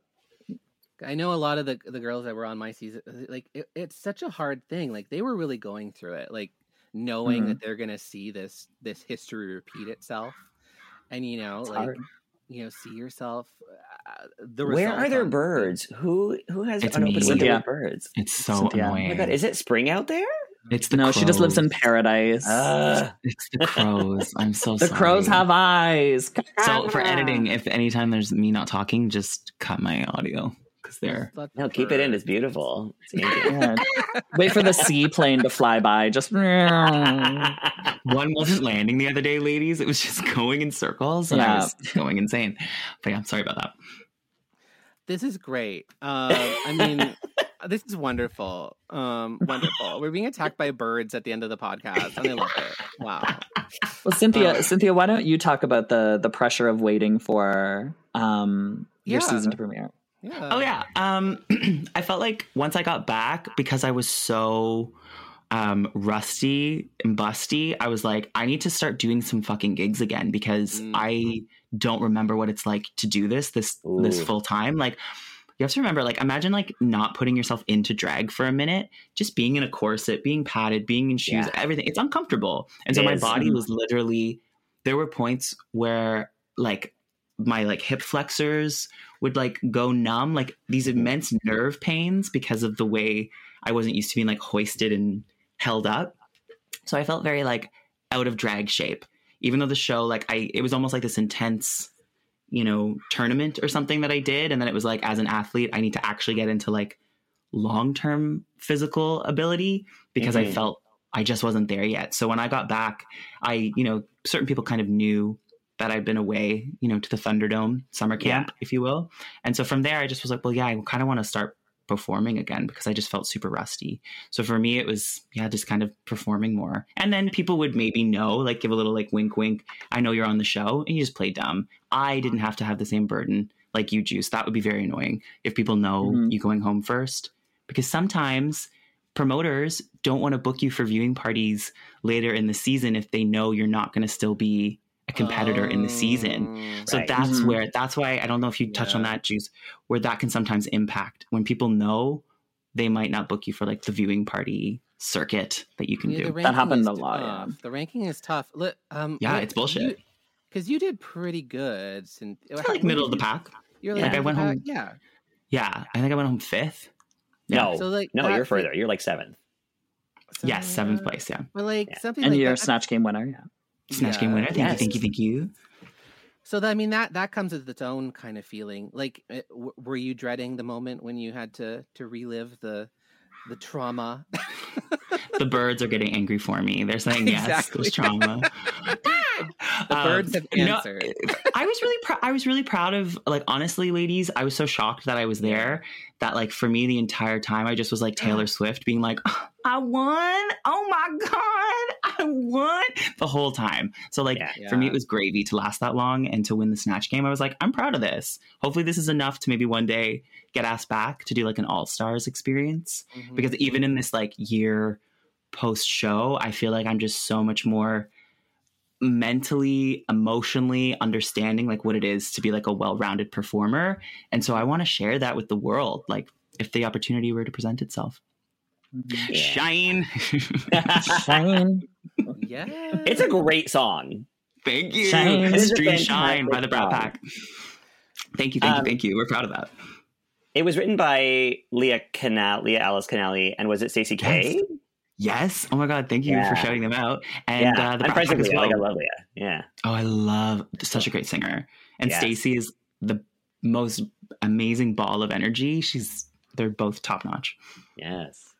I know a lot of the the girls that were on my season. Like it, it's such a hard thing. Like they were really going through it. Like knowing Mhm. that they're gonna see this this history repeat itself, and you know, It's like hard. you know, see yourself. Uh, the Where are result there on- birds? Who who has It's an open me. window Synthia. with birds? It's so Synthia. My Oh annoying. my god, is it spring out there? it's the no, she just lives in paradise. Uh, It's the crows. I'm so sorry. the sorry. crows have eyes. So for editing, if anytime there's me not talking, just cut my audio because they're no, keep it in. It's beautiful. It's Yeah. Wait for the seaplane to fly by. Just one wasn't landing the other day, ladies. It was just going in circles, and I was going insane. But yeah, I'm sorry about that. This is great. Um, I mean, this is wonderful. Um, wonderful. We're being attacked by birds at the end of the podcast, and I love it. Wow. well, Synthia, Uh, Synthia, why don't you talk about the the pressure of waiting for um your Yeah. season to premiere? Yeah. Oh yeah. Um I felt like once I got back because I was so um rusty and busty, I was like I need to start doing some fucking gigs again because Mm. I don't remember what it's like to do this this this full time. Like you have to remember like imagine like not putting yourself into drag for a minute, just being in a corset, being padded, being in shoes, Yeah. everything. It's uncomfortable. And It so my is. body Mhm. was literally there were points where like my like hip flexors would like go numb, like these immense nerve pains because of the way I wasn't used to being like hoisted and held up. So I felt very like out of drag shape. Even though the show, like I, it was almost like this intense, you know, tournament or something that I did, and then it was like as an athlete, I need to actually get into like long term physical ability because I Mhm. felt I just wasn't there yet. So when I got back, I, you know, certain people kind of knew that I'd been away, you know, to the Thunderdome summer camp, if you will. And so from there, I just was like, well, yeah, I kind of want to start performing again because I just felt super rusty. So for me, it was, yeah, just kind of performing more. And then people would maybe know, like give a little like wink, wink. I know you're on the show and you just play dumb. I didn't have to have the same burden like you, Juice. That would be very annoying if people know Mhm. you going home first. Because sometimes promoters don't want to book you for viewing parties later in the season if they know you're not going to still be a competitor in the season. Oh, So Right. that's Mhm. where that's why I don't know if you touch on that juice where that can sometimes impact when people know they might not book you for like the viewing party circuit that you can Yeah, do. That happened a lot, yeah. The ranking is tough. Look, um, Yeah, what- it's bullshit. Because you, did pretty good. Since, like middle of the pack. You're Like, like, I went home- the pack, Yeah, I think I went home fifth. No, So, like, no, you're further. You're like seventh. Yeah. yes, seventh place. Yeah, But like Yeah. something And like you're a snatch game winner. Yeah. Snatch game winner. Thank Yes. you, thank you, thank you. So that, I mean that that comes with its own kind of feeling. Like, uh, w- were you dreading the moment when you had to to relive the the trauma? The birds are getting angry for me. They're saying yes, Exactly. there's trauma. The Um, birds have no, answered. I was really proud. I was really proud of like honestly, ladies. I was so shocked that I was there that like for me the entire time I just was like Taylor Swift being like, I won. Oh my god, I won the whole time. So like Yeah. for me it was gravy to last that long and to win the snatch game. I was like, I'm proud of this. Hopefully this is enough to maybe one day get asked back to do like an all stars experience Mhm. because even in this like year post show i feel like i'm just so much more mentally emotionally understanding like what it is to be like a well-rounded performer. And so i want to share that with the world like if the opportunity were to present itself. Yeah. shine. Shine. yeah, It's a great song. thank you. Shine. It is stream shine by the brat pack. Thank you thank Um, you thank you. We're proud of that. It was written by Leah Canal, Leah Alice Canali, and was it Stacey K? Yes. yes oh my god thank you Yeah. for shouting them out and yeah, uh, the I'm Brat friends Pack with as well. Like, I love Leah. Yeah, Oh, I love such a great singer. And Yes. Stacey is the most amazing ball of energy. She's they're both top notch. yes.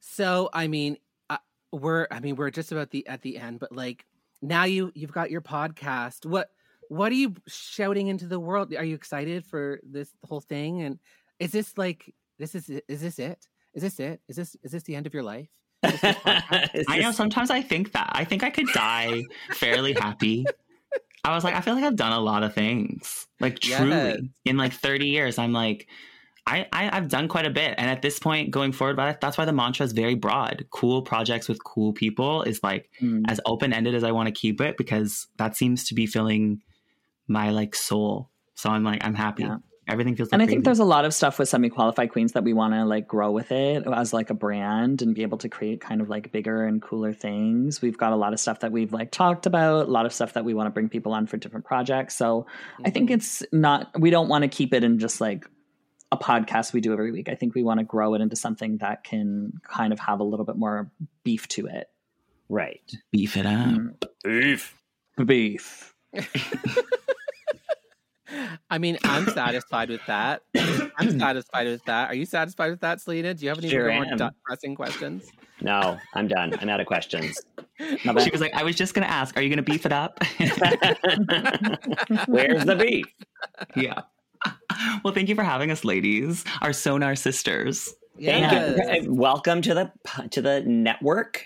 So I mean, uh, we're I mean we're just about the at the end, but like now you you've got your podcast. What what are you shouting into the world? Are you excited for this whole thing? And is this like this is is this it? Is this it? Is this is this the end of your life? Is this podcast? It's I know sometimes I think that. I think I could die fairly happy. I was like, I feel like I've done a lot of things. Like truly. Yes. In like 30 years, I'm like, I, I I've done quite a bit. And at this point, going forward, but that's why the mantra is very broad. Cool projects with cool people is like Mm. as open ended as I want to keep it because that seems to be filling my like soul. So I'm like I'm happy. Yeah. Everything feels like and I crazy. think there's a lot of stuff with semi-qualified queens that we want to like grow with it as like a brand and be able to create kind of like bigger and cooler things. We've got a lot of stuff that we've like talked about, a lot of stuff that we want to bring people on for different projects. So I think mm-hmm. it's not we don't want to keep it in just like a podcast we do every week. I think we want to grow it into something that can kind of have a little bit more beef to it. Right. beef it up. Mm-hmm. Beef. Beef. I mean, I'm satisfied with that. I'm satisfied with that. Are you satisfied with that, Selena? Do you have any Sure more am. pressing questions? No, I'm done. I'm out of questions. She was like, I was just gonna ask, are you gonna beef it up? Where's the beef? yeah. Well, thank you for having us, ladies, our sonar sisters. Thank you. Welcome to the to the network.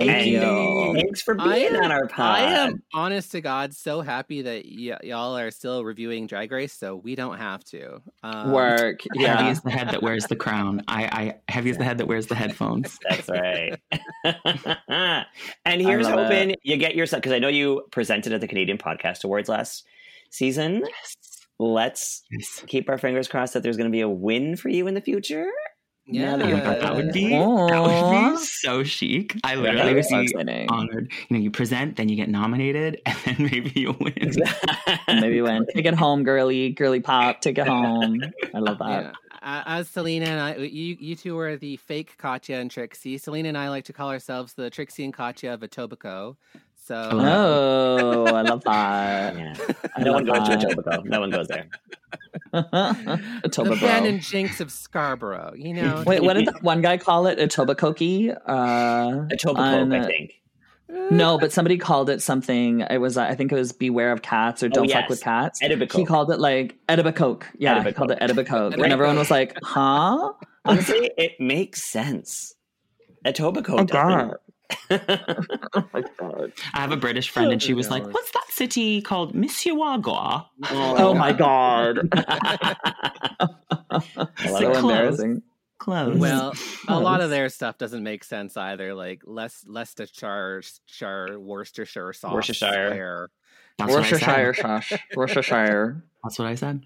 Thank you. Thanks for being am- on our pod. I am honest to God so happy that y- y'all are still reviewing Drag Race, so we don't have to. Um, Work. Heavy Yeah. is the head that wears the crown. I, I heavy is the head that wears the headphones. That's right. and here's love hoping you get yourself because I know you presented at the Canadian Podcast Awards last season. Let's Yes. keep our fingers crossed that there's going to be a win for you in the future. Yeah, that Oh that would be that would be so chic. I literally would would be so be exciting. honored. You know, you present, then you get nominated, and then maybe you win. Maybe when take it home, girly, girly pop, take it home. I love that. Yeah. Uh, As Selena and I, you, you two are the fake Katya and Trixie. Selena and I like to call ourselves the Trixie and Katya of Etobicoke. So Oh, I love that. Yeah. I No one love goes to that. Etobicoke. No one goes there. A the Toba Ben and Jinx of Scarborough. You know, Wait, what did that one guy call it? A Tobacoke? Uh, Etobicoke, on, I think. No, but somebody called it something. It was, I think it was "Beware of Cats" or "Don't yes. fuck with cats." Etobicoke. He called it like Edibicoke. Yeah, he called it Edibicoke, and everyone was like, "Huh?" Honestly, it makes sense. Etobicoke Oh doesn't. God! oh my god! I have a British friend, and she was like, oh "What's that city called? Mississauga?" Oh, oh my god! I love so it. close. embarrassing. Close. well, a lot of their stuff doesn't make sense either. Like Les Leicestershire, Shire, Worcestershire sauce. Worcestershire. where- That's what I said. Worcestershire, Shosh. Worcestershire. That's what I said.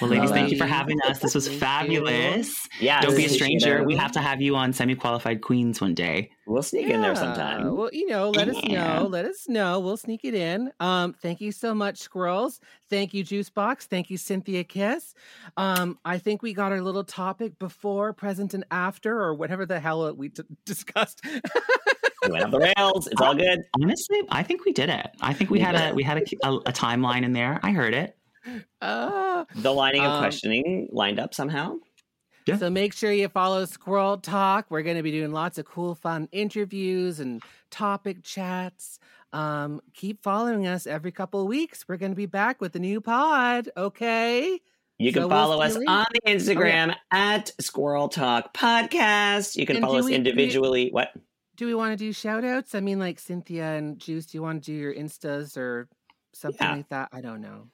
Well, ladies, thank you for having us. This was fabulous. Yeah, Don't be a appreciate stranger. it. We have to have you on semi-qualified queens one day. We'll sneak in there sometime. Well, you know, let us know. Let us know. We'll sneak it in. Um, thank you so much, squirrels. Thank you, Juice Boxx. Thank you, Synthia Kiss. Um, I think we got our little topic before, present, and after, or whatever the hell we t- discussed. Went off the rails. It's all good. Honestly, I think we did it. I think we had a we had a, a, a timeline in there. I heard it. Ah. The lining of Um, questioning lined up somehow. Yeah. So make sure you follow Squirrel Talk. We're going to be doing lots of cool, fun interviews and topic chats. Um, keep following us every couple of weeks. We're going to be back with a new pod. Okay. You can So we'll follow us you later. on the Instagram at Squirrel Talk Podcast. You can And follow us we- do we- individually. What? Do we want to do shout outs? I mean, like Synthia and Juice, do you want to do your Instas or something Yeah. like that? I don't know.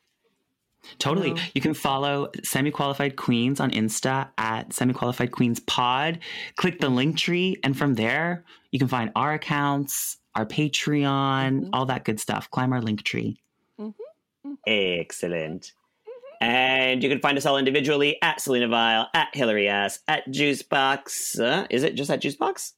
Totally. No. You can follow Semi Qualified Queens on Insta at Semi Qualified Queens Pod. Click the link tree, and from there, you can find our accounts, our Patreon, Mhm. all that good stuff. Climb our link tree. Excellent. And you can find us all individually at Selena Vile, at Hillary S, at Juicebox. Uh, is it just at Juicebox?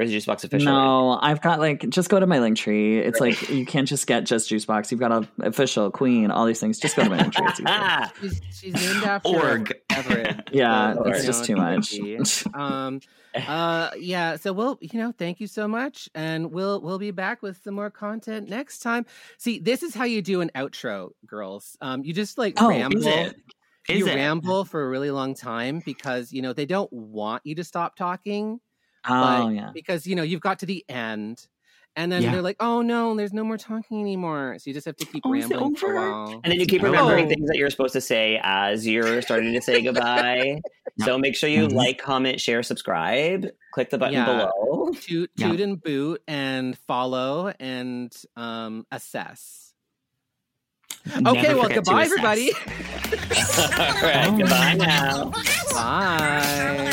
Or is it Juicebox official? No, I've got like just go to my link tree. It's like you can't just get just Juicebox. You've got a official queen, all these things. Just go to my link tree. It's easy. She's, she's named after Org. Everett. Yeah, So, it's just too much. um, uh, yeah. So we'll, you know, thank you so much, and we'll we'll be back with some more content next time. See, this is how you do an outro, girls. Um, you just like Oh, ramble. Is it? Is you it? ramble for a really long time because you know they don't want you to stop talking. Oh but yeah. because you know you've got to the end and then Yeah. they're like oh no there's no more talking anymore so you just have to keep Oh, rambling for a while and then you keep Oh. remembering things that you're supposed to say as you're starting to say goodbye. So make sure you Mhm. like, comment, share, subscribe. Click the button Yeah. below. toot Yeah. and boot and follow and um assess Never okay well goodbye everybody all right, goodbye now. bye